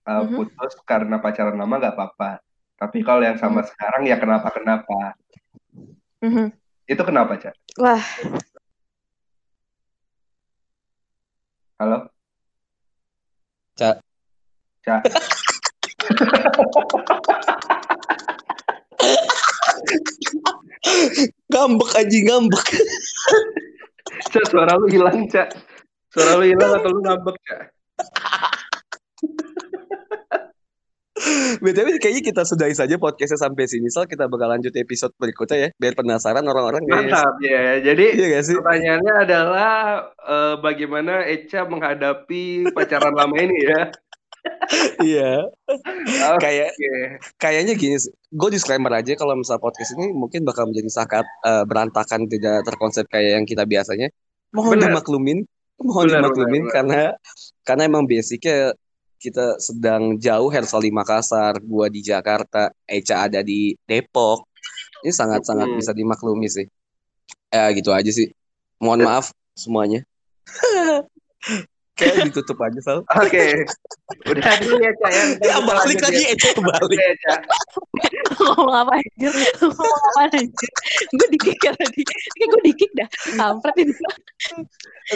eh, Mhm. putus karena pacaran lama nggak apa-apa. Tapi kalau yang sama sekarang ya kenapa-kenapa. Mhm. Itu kenapa, Cak? Wah, Halo? Cak. Cak. ngambek aja ngambek Cak, suara lu hilang, Cak. Suara lu hilang atau lu ngambek, Cak? BTW kayaknya kita sudahi saja podcastnya sampai sini. Soal kita bakal lanjut episode berikutnya ya. Biar penasaran orang-orang. Mantap ya. Jadi Iya sih? pertanyaannya adalah eh, bagaimana Eca menghadapi pacaran lama ini ya? Iya. Oke. Kayak kayaknya gini. Gue disclaimer aja kalau misal podcast ini mungkin bakal menjadi sangat eh, berantakan tidak terkonsep kayak yang kita biasanya. Mohon Benar. dimaklumin. Mohon Benar, dimaklumin benar, benar. karena karena emang basicnya kita sedang jauh Hersal di Makassar, gua di Jakarta, Eca ada di Depok. Ini sangat-sangat Hmm. bisa dimaklumi sih. Ya gitu aja sih. Mohon maaf semuanya. Kayak ditutup aja Sal. Oke. Udah dulu ya, Cak. Ya, Ya balik lagi Eca balik. Oke, Cak. ngomong apa anjir? ngomong apa anjir? Gue dikik ya tadi. Kayak gue dikik dah. Kampret ini.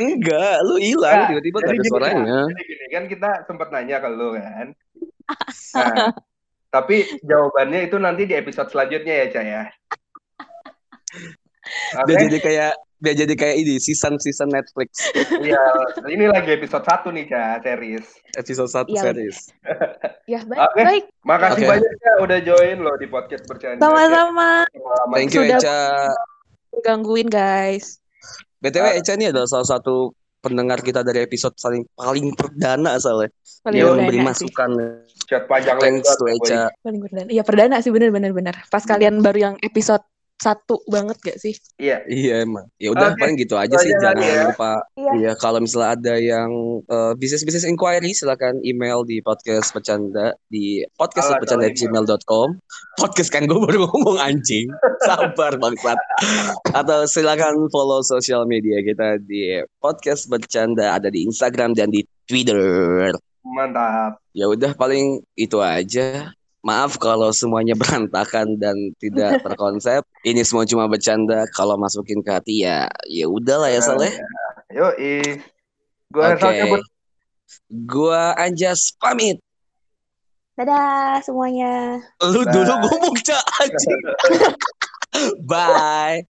Enggak, lu hilang Nah, tiba-tiba gak ada gini, suaranya. Jadi gini kan kita sempat nanya ke lu kan. Nah, tapi jawabannya itu nanti di episode selanjutnya ya, Cak ya. Biar jadi kayak biar jadi kayak ini season-season Netflix Iya, ini lagi episode 1 nih, Cak, series. episode 1 Iya. series. Ya baik, Oke. baik. Makasih Oke. banyak ya udah join lo di podcast bercanda. Sama-sama. Thank you Sudah- Eca. Gangguin guys. BTW Ah. Eca ini adalah salah satu pendengar kita dari episode paling paling perdana soalnya. Paling Dia memberi masukan. Chat panjang Thanks to. Eca. Paling perdana. Iya perdana sih bener bener bener. Pas kalian baru yang episode satu banget gak sih? Iya. Iya emang. Ya udah Oke, paling gitu aja sih. aja Jangan ya. lupa. Iya. Iya kalau misalnya ada yang eh, bisnis bisnis inquiry silakan email di podcast bercanda di podcastbercanda@gmail.com. Podcast kan gue baru ngomong anjing. Sabar bangsat. Atau silakan follow sosial media kita di podcast bercanda ada di Instagram dan di Twitter. Mantap. Ya udah paling itu aja. Maaf kalau semuanya berantakan dan tidak terkonsep. Ini semua cuma bercanda. Kalau masukin ke hati ya ya udahlah ya Saleh. Yo. Hersal cabut. Gua Anjas pamit. Dadah semuanya. Lu Bye. dulu ngomong Cak anjing. Bye.